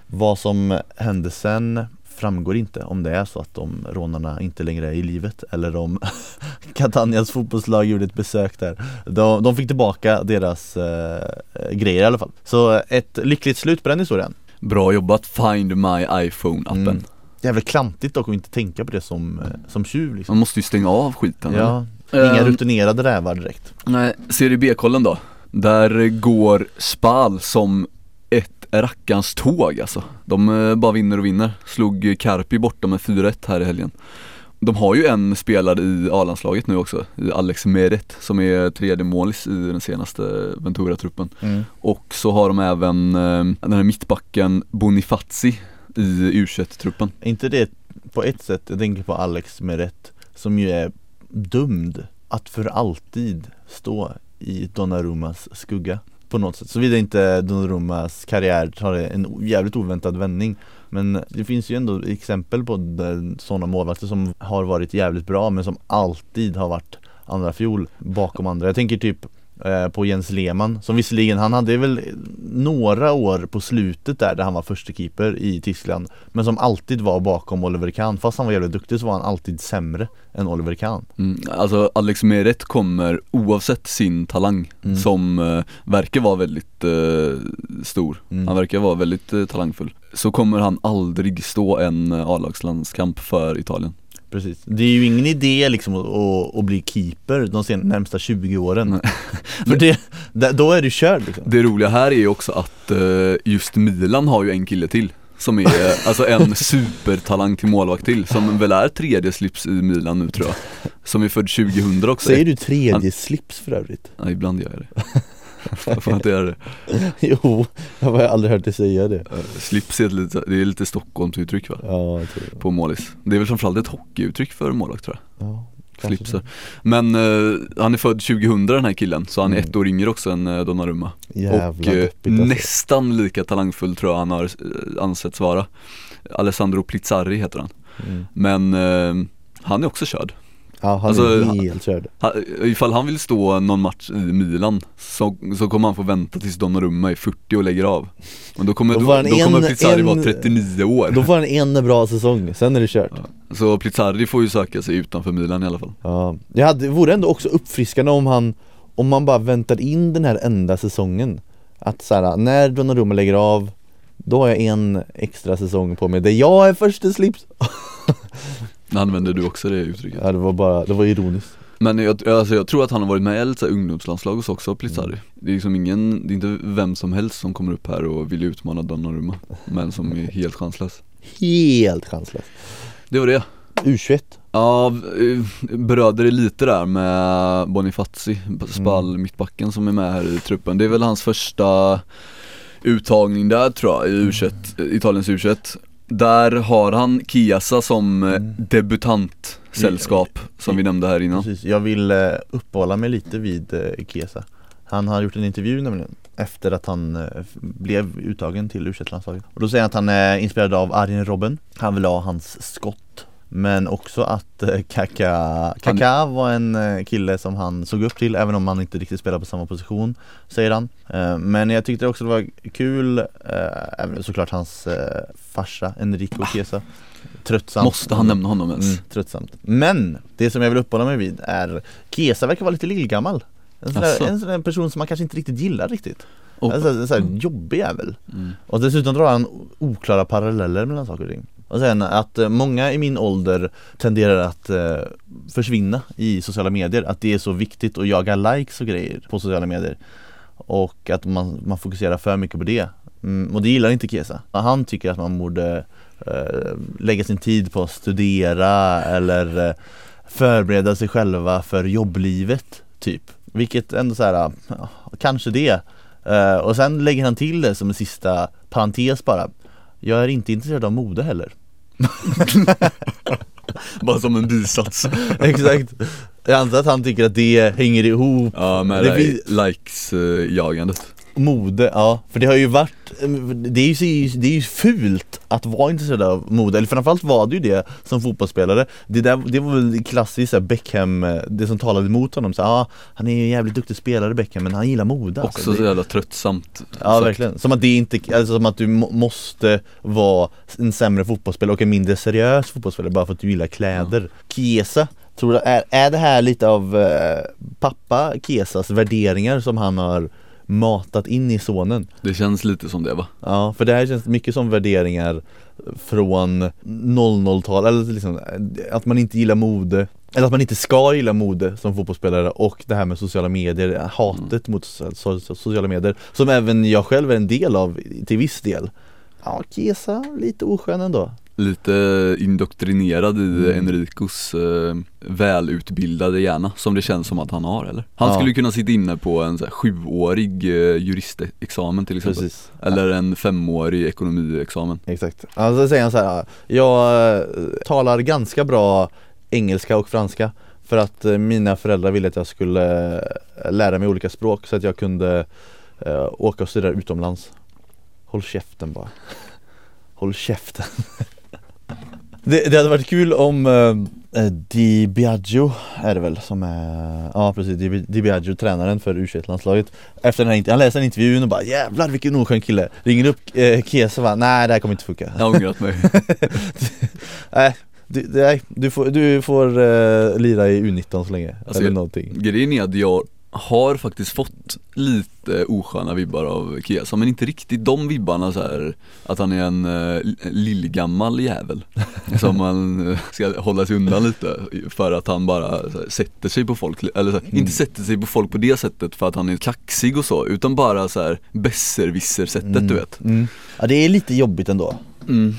Vad som hände sen framgår inte om det är så att de rånarna inte längre är i livet eller om Catanias fotbollslag gjorde ett besök där De, de fick tillbaka deras eh, grejer i alla fall Så ett lyckligt slut på den historien Bra jobbat Find My iPhone-appen. Mm. Jävligt klantigt dock att inte tänka på det som, eh, som tjuv liksom Man måste ju stänga av skiten. Ja, eller? Inga Ehm, rutinerade rävar direkt Nej, Serie B-kollen då. Där går Spal som ett rackarns tåg alltså. De eh, bara vinner och vinner. Slog Carpi borta med 4-1 här i helgen. De har ju en spelare i A-landslaget nu också, i Alex Meret, som är tredje målis i den senaste Ventura-truppen. mm. Och så har de även eh, den här mittbacken Bonifazi i U21-truppen. Är inte det på ett sätt, jag tänker på Alex med rätt Som ju är dömd att för alltid stå i Donnarummas skugga På något sätt, såvida inte Donnarummas karriär tar en jävligt oväntad vändning. Men det finns ju ändå exempel på sådana målvakter som har varit jävligt bra men som alltid har varit andra fjol bakom andra. Jag tänker typ på Jens Lehmann som visserligen, han hade väl några år på slutet där, där han var första keeper i Tyskland Men som alltid var bakom Oliver Kahn, fast han var jävligt duktig så var han alltid sämre än Oliver Kahn. Mm, alltså Alex Meret kommer oavsett sin talang Mm. som eh, verkar vara väldigt eh, stor, Mm. han verkar vara väldigt eh, talangfull. Så kommer han aldrig stå en eh, A-lagslandskamp för Italien Precis, det är ju ingen idé liksom att, att, bli keeper de sen, närmsta 20 åren. För det, då är du körd liksom. Det roliga här är ju också att eh, just Milan har ju en kille till som är alltså en supertalang till målvakt till som väl är tredje slips i Milan nu tror jag. Som är född 2000 också. Säger du tredje slips för övrigt? Ja ibland gör jag det Får inte göra det Jo, jag har aldrig hört dig säga det Slips är lite, det är lite Stockholmsuttryck va? Ja, jag tror det På målis Det är väl framförallt ett hockeyuttryck för målvakt tror jag ja, Slipsar Men eh, han är född 2000 den här killen så han är Mm. ett år yngre också än eh, Donnarumma. Jävla Och eh, alltså. nästan lika talangfull tror jag han har eh, ansetts vara Alessandro Plizzari heter han mm. Men eh, han är också körd Ja, han Alltså, är han- helt körd. ha, Ifall han vill stå någon match i Milan så, så kommer han få vänta tills Donnarumma är 40 och lägger av. Och då kommer, Då då, han då kommer Plizzari en- vara 39 år. Då får han en bra säsong, sen är det kört. Ja. Så Plizzari får ju söka sig utanför Milan i alla fall. Ja, det hade, vore ändå också uppfriskande om han Om man bara väntar in den här enda säsongen. Att såhär, när Donnarumma lägger av Då har jag en extra säsong på mig där jag är första slips Använder du också det uttrycket? Ja det var bara, det var ironiskt. Men jag, alltså jag tror att han har varit med i lite ungdomslandslag och så också, Plizzari Mm. Det är liksom ingen, det är inte vem som helst som kommer upp här och vill utmana Donnarumma Men som är helt chanslös. Helt chanslös. Det var det. U21 Ja, eh, berörde det lite där med Bonifazi, Spall, Mm. mittbacken som är med här i truppen. Det är väl hans första uttagning där tror jag, i U21, Italiens U21 Där har han Chiesa som eh, Mm. debutantsällskap, som vi nämnde här innan. Precis, jag vill eh, uppehålla mig lite vid eh, Chiesa Han har gjort en intervju nämligen efter att han blev uttagen till u landslaget Och då säger han att han är inspirerad av Arjen Robben. Han vill ha hans skott Men också att eh, Kaka, Kaka var en eh, kille som han såg upp till även om han inte riktigt spelar på samma position Säger han Eh, Men jag tyckte också det var kul Även såklart hans farsa Enrico Chiesa Tröttsamt Måste han nämna honom ens? Mm, tröttsamt. Men det som jag vill uppehålla mig vid är Kesa verkar vara lite lillgammal. En sån, där, en sån där person som man kanske inte riktigt gillar riktigt. Alltså, en sån här Mm. jobbig jävel. Mm. Och dessutom drar han oklara paralleller mellan saker och ting. Och sen att eh, många i min ålder tenderar att eh, försvinna i sociala medier. Att det är så viktigt att jaga likes och grejer på sociala medier. Och att man, man fokuserar för mycket på det. Mm, och det gillar inte Kesa. Han tycker att man borde eh, lägga sin tid på att studera eller eh, förbereda sig själva för jobblivet typ. Vilket ändå så här, ja, kanske det. Eh, och sen lägger han till det som en sista parentes bara. Jag är inte intresserad av mode heller. Bara som en bisats Exakt. Jag antar att han tycker att det hänger ihop. Ja med Det det, likes-jagandet Mode, ja. För det har ju varit, det är ju, det är ju fult att vara intresserad av mode, eller framförallt var det ju det som fotbollsspelare Det, där, det var väl klassiskt så Beckham, eh, det som talade emot honom, så ah, han är ju en jävligt duktig spelare Beckham men han gillar mode alltså. Också det, så jävla tröttsamt Ja sagt. verkligen, som att det inte, alltså som att du må, måste vara en sämre fotbollsspelare och en mindre seriös fotbollsspelare bara för att du gillar kläder Chiesa, tror du, är, är det här lite av eh, pappa Chiesas värderingar som han har matat in i sonen? Det känns lite som det va? Ja, för det här känns mycket som värderingar från 00-tal, eller liksom att man inte gillar mode eller att man inte ska gilla mode som fotbollsspelare och det här med sociala medier, hatet mot so- so- sociala medier Som även jag själv är en del av till viss del Ja, Kesa, lite oskön ändå Lite indoktrinerad i Mm. Enricos eh, välutbildade hjärna som det känns som att han har eller? Han Ja. skulle kunna sitta inne på en så här, sjuårig eh, juristexamen till exempel Precis Eller en femårig ekonomiexamen Exakt. Alltså säger han så här, jag eh, talar ganska bra engelska och franska för att eh, mina föräldrar ville att jag skulle eh, lära mig olika språk så att jag kunde åka och studera utomlands. Håll käften bara. Håll käften. det, det hade varit kul om, eh, Eh, Di Biagio är det väl som är, ja precis, Di, Di Biagio, tränaren för u landslaget Efter den här, han läste en intervjun och bara jävlar vilken oskön kille. Ringer upp eh, Kesa och bara nej det här kommer inte funka. Jag har ångrat mig. Nej, du, nej, du får, du får uh, lira i U19 så länge, Alltså, eller någonting. Grejen är att jag har faktiskt fått lite osköna vibbar av Chiesa men inte riktigt de vibbarna så här att han är en uh, lillgammal jävel som man eh, ska hålla sig undan lite för att han bara här, sätter sig på folk, eller här, Mm. inte sätter sig på folk på det sättet för att han är kaxig och så utan bara så här besserwisser sättet du vet mm. Ja det är lite jobbigt ändå Mm.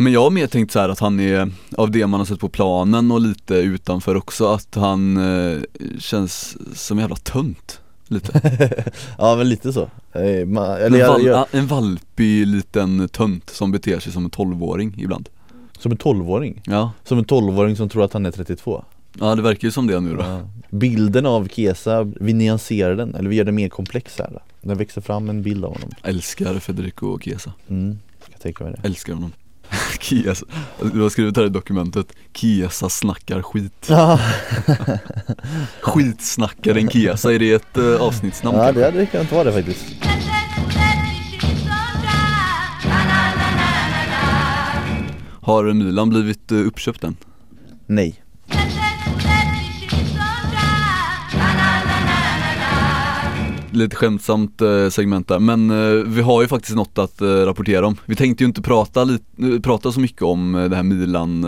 Men jag har mer tänkt så här att han är, av det man har sett på planen och lite utanför också, att han eh, känns som en jävla tönt Lite, Ja men lite så. Eh, ma- en, eller jag, val, jag, en valpig liten tönt som beter sig som en tolvåring ibland. Som en 12-åring Ja, Som en 12-åring som tror att han är 32 ja det verkar ju som det nu då. Ja. Bilden av Kesa, vi nyanserar den, eller vi gör den mer komplex här Den växer fram en bild av honom. Älskar Federico Chiesa, mm. Jag tänker mig det. Älskar honom Chiesa, du har skrivit här i dokumentet, Chiesa snackar skit Ja, Skitsnackaren Chiesa, är det ett eh, avsnittsnamn? ja kanske? det hade kunnat vara det faktiskt Har Milan blivit eh, uppköpt än? Nej lite skämtsamt eh, segment där, men eh, vi har ju faktiskt något att eh, rapportera om. Vi tänkte ju inte prata, prata så mycket om det här Milan,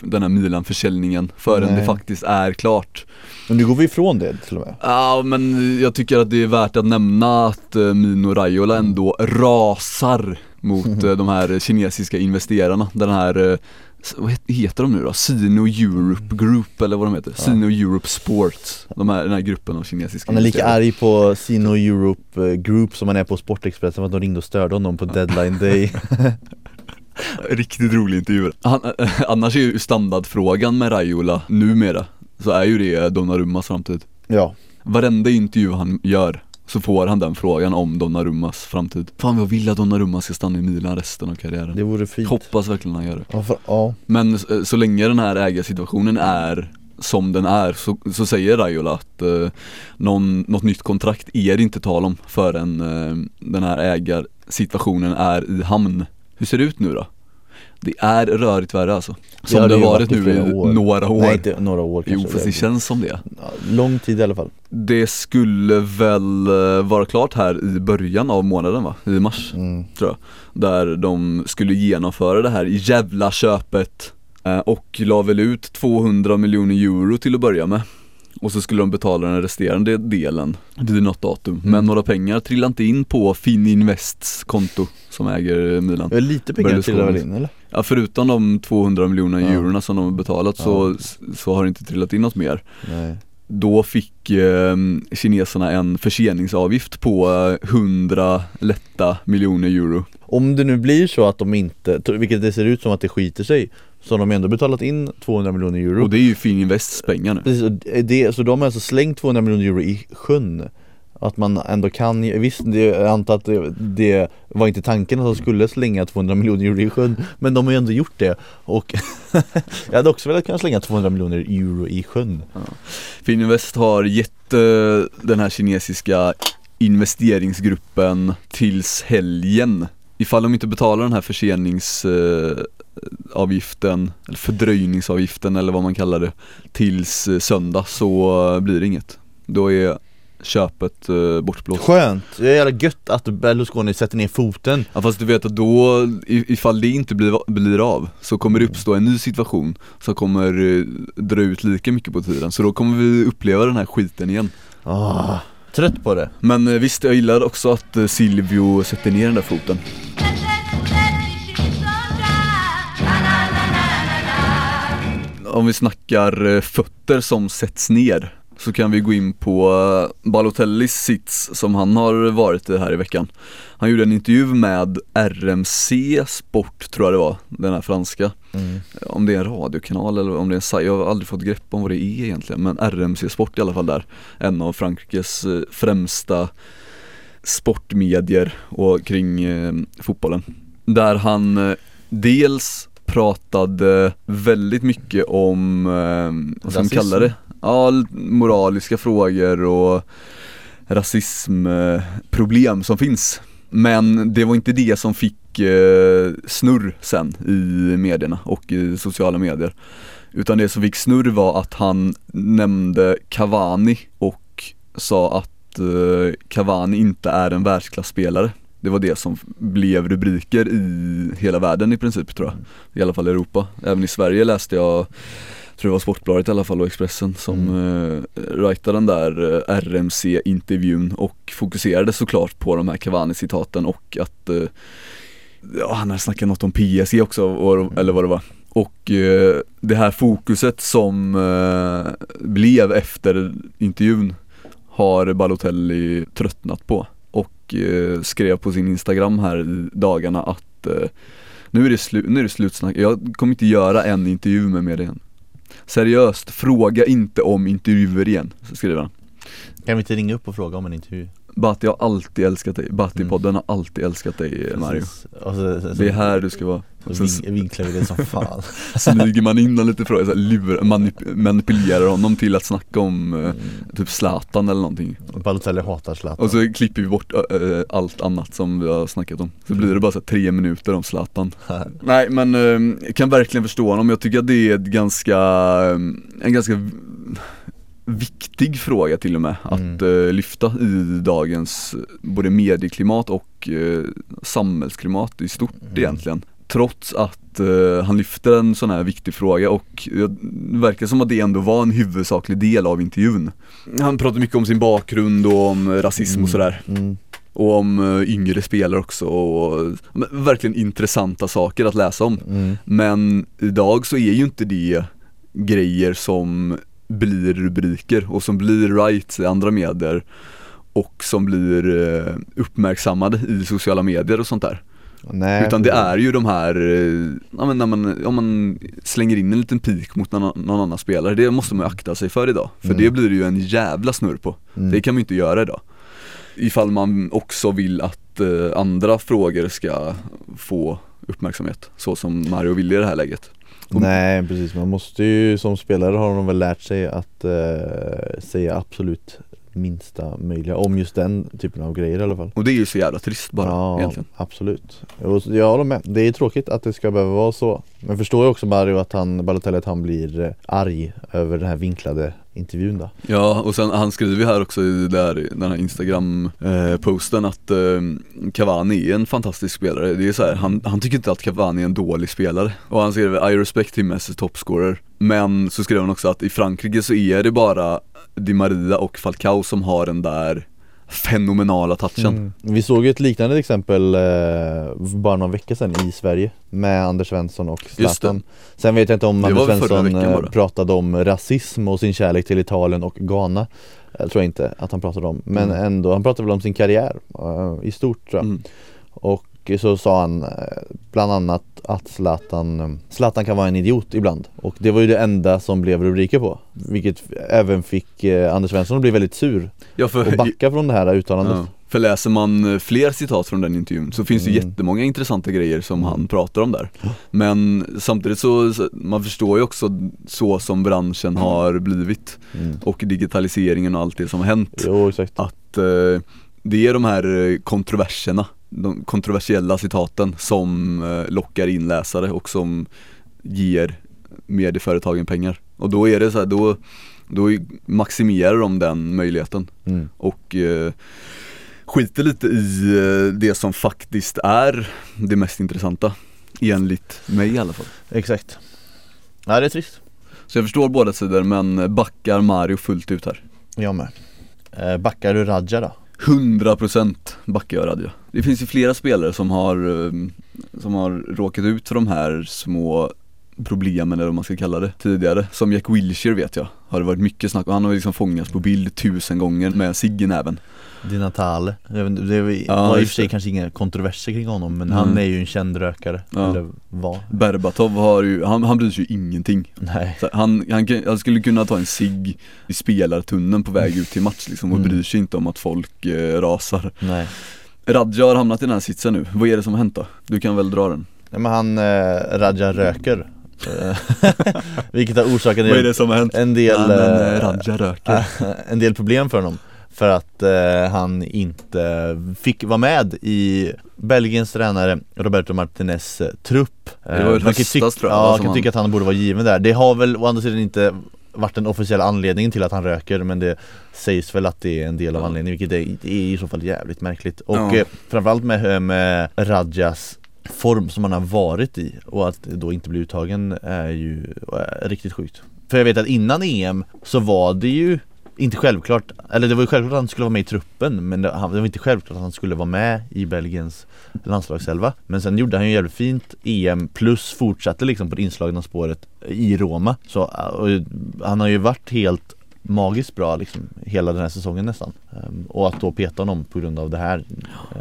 den här Milan-försäljningen förrän Nej. det faktiskt är klart. Men nu går vi ifrån det till och med Ja men jag tycker att det är värt att nämna att Mino Raiola ändå rasar mot de här kinesiska investerarna. Den här, vad het- heter de nu då? Sino Europe Group eller vad de heter? Sino Europe Sports. De här, den här gruppen av kinesiska Han är lika arg på Sino Europe eh, Group som han är på Sportexpressen för att de ringde och störde honom på deadline day Riktigt rolig intervju. Han, annars är ju standardfrågan med Raiola numera, så är ju det Donnarummas framtid. Ja, Varenda intervju han gör så får han den frågan om Donnarummas framtid. Fan jag vill att Donnarumma ska stanna i Milan resten av karriären. det vore fint Hoppas verkligen han gör det. ja, för, ja, Men eh, så länge den här ägarsituationen är som den är så, så säger Raiola att eh, någon, något nytt kontrakt är det inte tal om förrän eh, den här ägarsituationen är i hamn. Hur ser det ut nu då? Det är rörigt värre alltså. Som det det har har varit varit nu i år. några år. nej inte några år jo kanske fast det känns som det. Lång tid i alla fall Det skulle väl eh, vara klart här i början av månaden va? I mars mm. tror jag. Där de skulle genomföra det här jävla köpet eh, och la väl ut 200 miljoner euro till att börja med. Och så skulle de betala den resterande delen vid något datum. Men några pengar trillade inte in på Fininvests konto som äger Milan. Det lite pengar till väl in eller? Ja förutom de 200 miljoner Ja. eurona som de har betalat så, så har det inte trillat in något mer. Nej Då fick eh, kineserna en förseningsavgift på eh, 100 lätta miljoner euro. Om det nu blir så att de inte, vilket det ser ut som att det skiter sig Så har de ändå betalat in 200 miljoner euro Och det är ju Fininvests pengar nu. Precis, det, så de har alltså slängt 200 miljoner euro i sjön att man ändå kan, visst det, jag antar att det, det var inte tanken att de skulle slänga 200 miljoner euro i sjön Men de har ju ändå gjort det och jag hade också velat kunna slänga 200 miljoner euro i sjön Fininvest har gett uh, den här kinesiska investeringsgruppen tills helgen. Ifall de inte betalar den här förseningsavgiften, eh, eller fördröjningsavgiften eller vad man kallar det, tills eh, söndag så blir det inget. Då är köpet eh, bortblåst. Skönt! Det är jävla gött att Berlusconi sätter ner foten Ja fast du vet att då, ifall det inte blir, blir av, så kommer det uppstå en ny situation som kommer eh, dra ut lika mycket på tiden. Så då kommer vi uppleva den här skiten igen. ah, Trött på det Men eh, visst, jag gillar också att eh, Silvio sätter ner den där foten. Om vi snackar eh, fötter som sätts ner så kan vi gå in på eh, Balotellis sits som han har varit i här i veckan. Han gjorde en intervju med RMC Sport tror jag det var, den här franska. mm. Om det är en radiokanal eller om det är en sajt, jag har aldrig fått grepp om vad det är egentligen men RMC Sport i alla fall där. En av Frankrikes eh, främsta sportmedier och kring eh, fotbollen. Där han eh, dels pratade väldigt mycket om, eh, vad ska man kalla det? Ja, moraliska frågor och rasismproblem som finns. Men det var inte det som fick eh, snurr sen i medierna och i sociala medier. Utan det som fick snurr var att han nämnde Cavani och sa att eh, Cavani inte är en världsklasspelare. Det var det som blev rubriker i hela världen i princip tror jag. I alla fall i Europa. Även i Sverige läste jag tror det var Sportbladet i alla fall och Expressen som mm. eh, den där eh, RMC-intervjun och fokuserade såklart på de här Cavani-citaten och att eh, ja, han hade snackat något om PSG också och, eller vad det var. Och eh, det här fokuset som eh, blev efter intervjun har Balotelli tröttnat på och eh, skrev på sin Instagram här dagarna att nu är det, slu- nu är det slutsnack, jag kommer inte göra en intervju med mer igen. Seriöst, fråga inte om intervjuer igen, skriver han. Kan vi inte ringa upp och fråga om en intervju? Batti har alltid älskat dig, Batti-podden har alltid älskat dig Mario. Precis. Och så, så, så, Det är här du ska vara. Och sen vin- vinklar vi det som fan smyger man in lite frågor, så här, lurar, manip- manipulerar honom till att snacka om eh, typ Zlatan eller någonting. Balotelli hatar Zlatan Och så klipper vi bort ö, allt annat som vi har snackat om. Så blir det bara så här, tre minuter om Zlatan. Nej men eh, jag kan verkligen förstå honom, jag tycker att det är ett ganska, eh, en ganska viktig fråga till och med att eh, lyfta i dagens eh, både medieklimat och eh, samhällsklimat i stort egentligen. Trots att eh, han lyfter en sån här viktig fråga och det verkar som att det ändå var en huvudsaklig del av intervjun. Han pratar mycket om sin bakgrund och om rasism och sådär. mm. Och om yngre spelare också och men, verkligen intressanta saker att läsa om. Mm. Men idag så är ju inte det grejer som blir rubriker och som blir rights i andra medier och som blir eh, uppmärksammade i sociala medier och sånt där. Nej, Utan det är ju de här, eh, ja, men när man, om man slänger in en liten pik mot någon, någon annan spelare, det måste man ju akta sig för idag. För Mm. det blir ju en jävla snurr på. Mm. Det kan man ju inte göra idag. Ifall man också vill att eh, andra frågor ska få uppmärksamhet, så som Mario vill i det här läget. Nej precis, man måste ju som spelare har de väl lärt sig att eh, säga absolut minsta möjliga om just den typen av grejer i alla fall Och det är ju så jävla trist bara Ja, egentligen. absolut. Och Jag håller med. Det är tråkigt att det ska behöva vara så. Men förstår ju också Mario att han, Balotelli, att han blir eh, arg över den här vinklade intervjun då. Ja, och sen han skriver ju här också i där, den här instagram-posten eh, att eh, Cavani är en fantastisk spelare. Det är så här, han, han tycker inte att Cavani är en dålig spelare. Och han skriver I respect him as a topscorer. Men så skriver han också att i Frankrike så är det bara Di Maria och Falcao som har den där fenomenala touchen. Mm. Vi såg ju ett liknande exempel eh, bara någon vecka sedan i Sverige med Anders Svensson och Zlatan Sen vet jag inte om Det Anders Svensson eh, pratade om rasism och sin kärlek till Italien och Ghana Jag tror inte att han pratade om, men Mm. ändå, han pratade väl om sin karriär eh, i stort tror jag Mm. Och så sa han eh, bland annat att Zlatan, eh, Zlatan kan vara en idiot ibland. Och det var ju det enda som blev rubriker på. Vilket även fick eh, Anders Svensson att bli väldigt sur Ja, för, och backa från det här uttalandet. Ja. För läser man fler citat från den intervjun så finns det Mm. jättemånga intressanta grejer som han pratar om där. Men samtidigt så, man förstår ju också så som branschen har blivit Mm. och digitaliseringen och allt det som har hänt. Jo exakt. Att eh, det är de här kontroverserna, de kontroversiella citaten som eh, lockar in läsare och som ger medieföretagen pengar. Och då är det så här, då, då maximerar de den möjligheten. Mm. och eh, skiter lite i eh, det som faktiskt är det mest intressanta Enligt mig i alla fall. Exakt. Ja det är trist. Så jag förstår båda sidor men backar Mario fullt ut här? Jag med. Eh, Backar du Radja då? 100% backar jag Radja Det finns ju flera spelare som har, eh, som har råkat ut för de här små problemen eller vad man ska kalla det tidigare. Som Jack Wilshere vet jag har det varit mycket snack och han har liksom fångats på bild tusen gånger med cigg i näven Di Natale Det var, Ja, i och för sig kanske inga kontroverser kring honom men Mm. han är ju en känd rökare Ja. Eller var Berbatov har ju, han, han bryr sig ju ingenting Nej Så han, han, han skulle kunna ta en cigg i spelartunneln på väg ut till match liksom och Mm. bryr sig inte om att folk eh, rasar Nej Radja har hamnat i den här sitsen nu, vad är det som har hänt då? Du kan väl dra den? Nej men han, eh, Raja röker Eh, Vilket har orsakat Vad är det som har hänt? en del, men, eh, eh, Radja röker. en del problem för honom För att eh, han inte fick vara med i Belgiens tränare Roberto Martinez eh, trupp. Det var ju Eh, man kan höstas, tyck- tror jag, Ja, kan han- tycka att han borde vara given där. Det har väl å andra sidan inte varit den officiella anledningen till att han röker men det sägs väl att det är en del av anledningen vilket är, är i så fall jävligt märkligt. Och Ja. eh, framförallt med, med Radjas form som han har varit i och att då inte bli uttagen är ju är riktigt sjukt. För jag vet att innan EM så var det ju inte självklart, eller det var ju självklart att han skulle vara med i truppen men det, han- det var inte självklart att han skulle vara med i Belgiens landslagselva Men sen gjorde han ju jävligt fint EM plus fortsatte liksom på det inslagna spåret i Roma Så och, han har ju varit helt magiskt bra liksom hela den här säsongen nästan Ehm, Och att då peta honom på grund av det här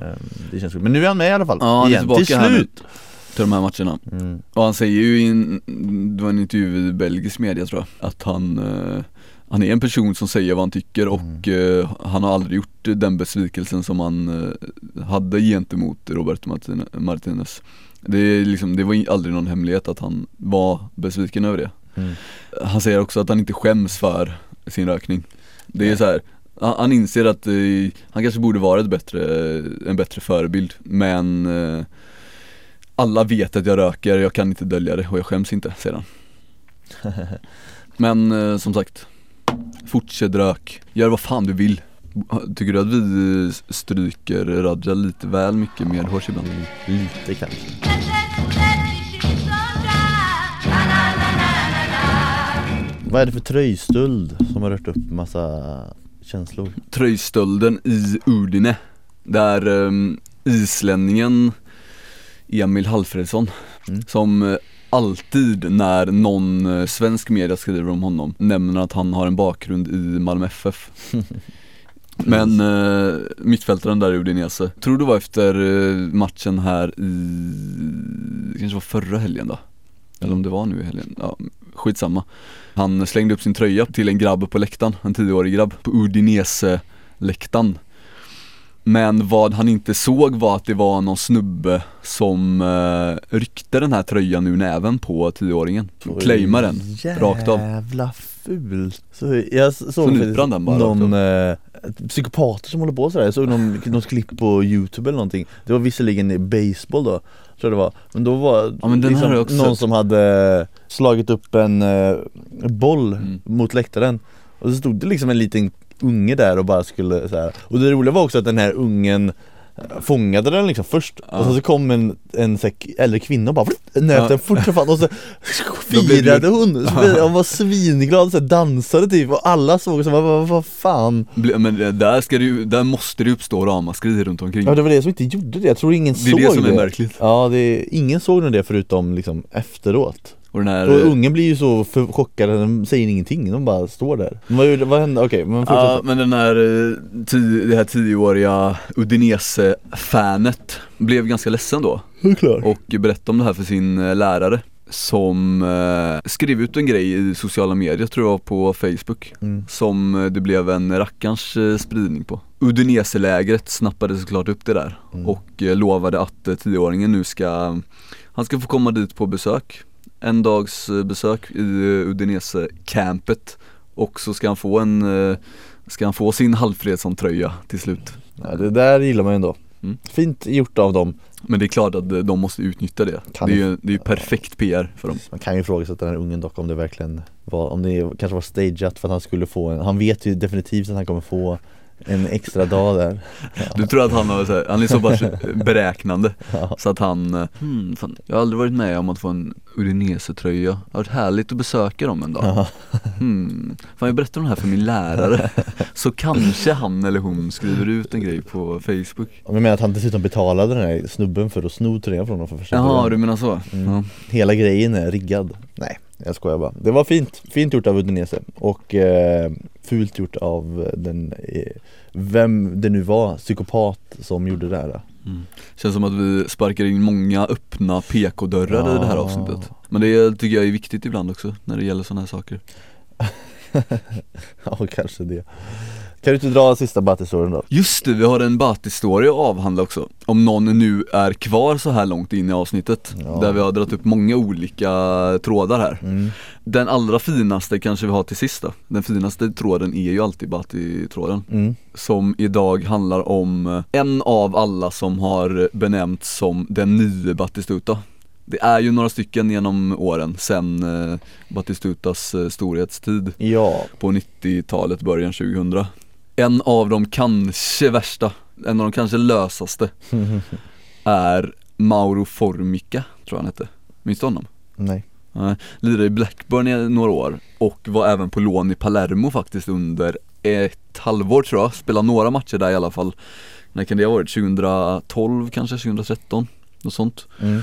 ehm, Det känns. Men nu är han med i alla fall, Ja, igen, till slut! Till de här matcherna. Mm. Och han säger ju i en, det var en intervju i belgisk media tror jag, att han eh, han är en person som säger vad han tycker och eh, han har aldrig gjort den besvikelsen som han eh, hade gentemot Roberto Martin- Martinez. Det, liksom, det var aldrig någon hemlighet att han var besviken över det. Mm. Han säger också att han inte skäms för sin rökning. Det är så här. han han inser att eh, han kanske borde vara ett bättre, en bättre förebild men eh, alla vet att jag röker, jag kan inte dölja det och jag skäms inte, säger han. Men eh, som sagt, fortsätt rök, gör vad fan du vill Tycker du att vi stryker Radja lite väl mycket medhårs ibland? Lite kanske Vad är det för tröjstöld som har rört upp massa känslor? Tröjstölden i Udine Där um, islänningen Emil Hallfredsson Mm. Som eh, alltid när någon eh, svensk media skriver om honom nämner att han har en bakgrund i Malmö FF Men uh, mittfältaren där i Udinese, tror det var efter eh, matchen här i, kanske var förra helgen då? Eller om det var nu i helgen, ja skitsamma. Han slängde upp sin tröja till en grabb på läktaren, en tioårig grabb på Udinese-läktaren Men vad han inte såg var att det var någon snubbe som uh, ryckte den här tröjan ur näven på tioåringen. Claimar den, rakt av. Jävla fult! Så jag såg Så faktiskt den bara någon eh, psykopater som håller på sådär, jag såg någon, någon klipp på youtube eller någonting. Det var visserligen baseball då, tror jag det var. Men då var Ja, men jag också någon som hade slagit upp en eh, boll Mm. mot läktaren. Och så stod det liksom en liten unge där och bara skulle så här. Och det roliga var också att den här ungen eh, Fångade den liksom först. Ja. och sen så kom en, en här, äldre kvinna och bara nöt Ja. den fort som fan. Och så firade det- hon, så hon var svinglad, så här, dansade typ. Och alla såg så vad, vad, fan? Men det- där, ska det ju, där måste det uppstå ramaskri runt omkring. Ja det var det som inte gjorde det, jag tror ingen Det är såg det som är märkligt. Ja, det, ingen såg nog det förutom liksom efteråt Och den här Och ungen blir ju så för chockad, de säger ingenting, de bara står där. Vad, vad hände? Okej, men fortsätt Ja men den här, eh, tio, det här tioåriga Udinese-fanet blev ganska ledsen då. Såklart och berättade om det här för sin eh, lärare som eh, skrev ut en grej i sociala medier tror jag på Facebook. Mm. som eh, det blev en rackarns eh, spridning på. Udinese-lägret snappade såklart upp det där. Mm. och eh, lovade att tioåringen nu ska, han ska få komma dit på besök En dags eh, besök i eh, Udinese-campet. Och så ska han få en, eh, ska han få sin Halvfredsson-tröja till slut. Ja, Det där gillar man ju ändå. Mm. Fint gjort av dem. Men det är klart att de måste utnyttja det. Kan Det är ju det är ju perfekt PR för dem. Man kan ju ifrågasätta den här ungen dock om det verkligen var, om det kanske var stageat för att han skulle få en, han vet ju definitivt att han kommer få en extra dag där Du tror att han har så här, han är så pass beräknande Ja. Så att han, eh, hmm, fan, jag har aldrig varit med om att få en Udinese-tröja Det har varit härligt att besöka dem en dag Ja. hmm. Fan jag berättar om det här för min lärare Så kanske han eller hon skriver ut en grej på Facebook jag menar att han dessutom betalade den här snubben för att sno tröjan från honom för första Jaha du menar så? Mm. Hela grejen är riggad Nej, jag skojar bara. Det var fint, fint gjort av Udinese och eh, fult gjort av den, eh, vem det nu var, psykopat som gjorde det här. Mm. Känns som att vi sparkar in många öppna PK-dörrar i det här Ja. avsnittet. Men det tycker jag är viktigt ibland också när det gäller sådana här saker. Ja, kanske det Kan du inte dra sista Batti-storyn då? Just det, vi har en Batti-story att avhandla också Om någon nu är kvar så här långt in i avsnittet Ja. Där vi har dragit upp många olika trådar här Mm. Den allra finaste kanske vi har till sist då Den finaste tråden är ju alltid Batti-tråden Mm. Som idag handlar om eh, en av alla som har benämnts som den nye Battistuta Det är ju några stycken genom åren sen eh, Battistutas eh, storhetstid Ja, på 90-talet, början 2000 En av de kanske värsta, en av de kanske lösaste är Mauro Formica, tror jag han hette Minns du honom? nej lirade i Blackburn i några år och var även på lån i Palermo faktiskt under ett halvår tror jag, spelade några matcher där i alla fall När kan det ha varit? 2012 kanske, 2013? Något sånt mm.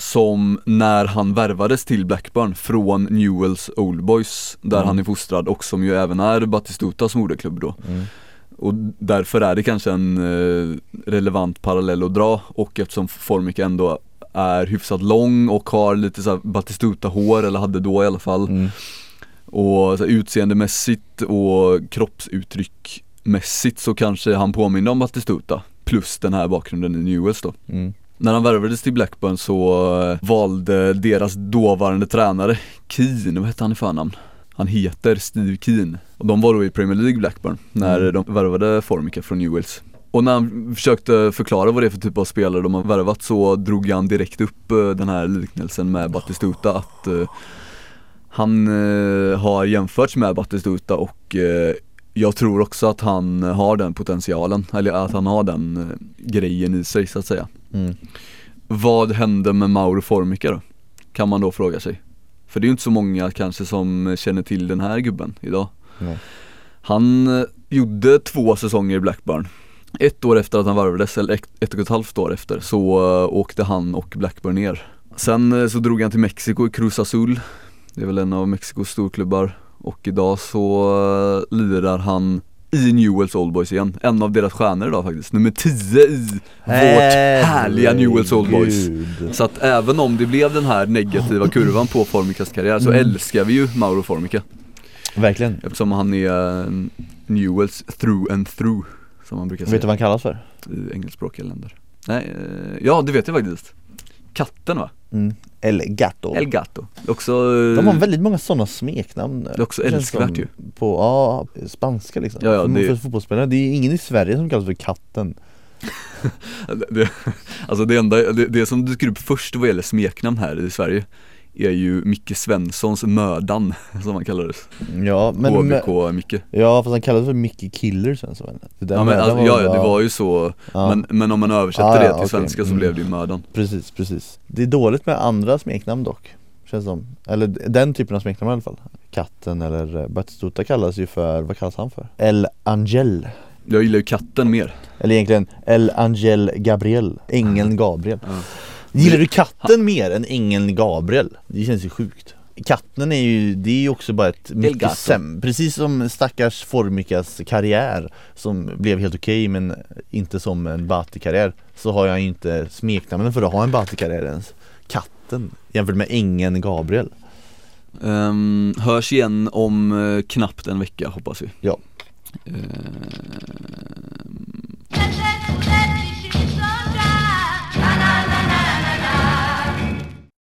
Som när han värvades till Blackburn från Newells Old Boys Där Mm. han är fostrad och som ju även är Batistutas moderklubb då Mm. Och därför är det kanske en eh, relevant parallell att dra och eftersom Formica ändå är hyfsat lång och har lite såhär Batistuta-hår, eller hade då i alla fall Mm. Och så här, utseendemässigt och kroppsuttryckmässigt så kanske han påminner om Batistuta Plus den här bakgrunden i Newells då Mm. När han värvades till Blackburn så eh, valde deras dåvarande tränare Keen, vad hette han i förnamn? Han heter Steve Keen och de var då i Premier League Blackburn när Mm. de värvade Formica från Newells och när han försökte förklara vad det är för typ av spelare de har värvat så drog han direkt upp eh, den här liknelsen med Batistuta att eh, han har jämförts med Batistuta och jag tror också att han har den potentialen, eller att han har den eh, grejen i sig så att säga. Mm. Vad hände med Mauro Formica då? Kan man då fråga sig. För det är ju inte så många kanske som känner till den här gubben idag. Nej. Han eh, gjorde två säsonger i Blackburn. Ett år efter att han varvades, eller ett, ett och ett halvt år efter, så eh, åkte han och Blackburn ner. Sen så drog han till Mexiko i Cruz Azul. Det är väl en av Mexikos storklubbar Och idag så eh, lirar han i Newells Old Boys igen, en av deras stjärnor idag faktiskt, nummer 10 i vårt härliga Newells Old Boys. Så att även om det blev den här negativa kurvan på Formicas karriär så Mm. älskar vi ju Mauro Formica Verkligen Eftersom han är eh, Newells through and through Som man brukar Vet du säga vad han kallas för? i engelskspråkiga länder Nej, eh, ja det vet jag faktiskt Katten va? Mm. El Gato. El Gato. Också, eh, De har väldigt många sådana smeknamn. Det är också älskvärt ju. På, ja, spanska liksom. Ja, ja, det- för fotbollsspelare, det är ingen i Sverige som kallas för katten. Det, Alltså det enda, det, det som dyker upp först vad gäller smeknamn här i Sverige Är ju Micke Svenssons Mördan som han kallades. Ja men, HBK-Micke ja fast han kallas för Mickey Killer sen så det Ja men alltså, var- ja, ja det var ju så. Ja, men, men om man översätter Ah, det till okej. svenska så Mm. blev det ju Mördan Precis, precis. Det är dåligt med andra smeknamn dock Känns som, eller den typen av smeknamn i alla fall. Katten eller eh, Batistuta kallas ju för, vad kallas han för? El Angel. Jag gillar ju katten mer. Eller egentligen El Angel Gabriel, Ängeln Gabriel. Ja. Gillar du katten mer än ängeln Gabriel? Det känns ju sjukt. Katten är ju, det är ju också bara ett mycket sämre, precis som stackars Formicas karriär Som blev helt okej men inte som en Bati-karriär Så har jag ju inte smeknamnen för att ha en Bati-karriär ens. Katten jämfört med ängeln Gabriel. Ehm, Hörs igen om eh, knappt en vecka hoppas vi. Ja. Ehm,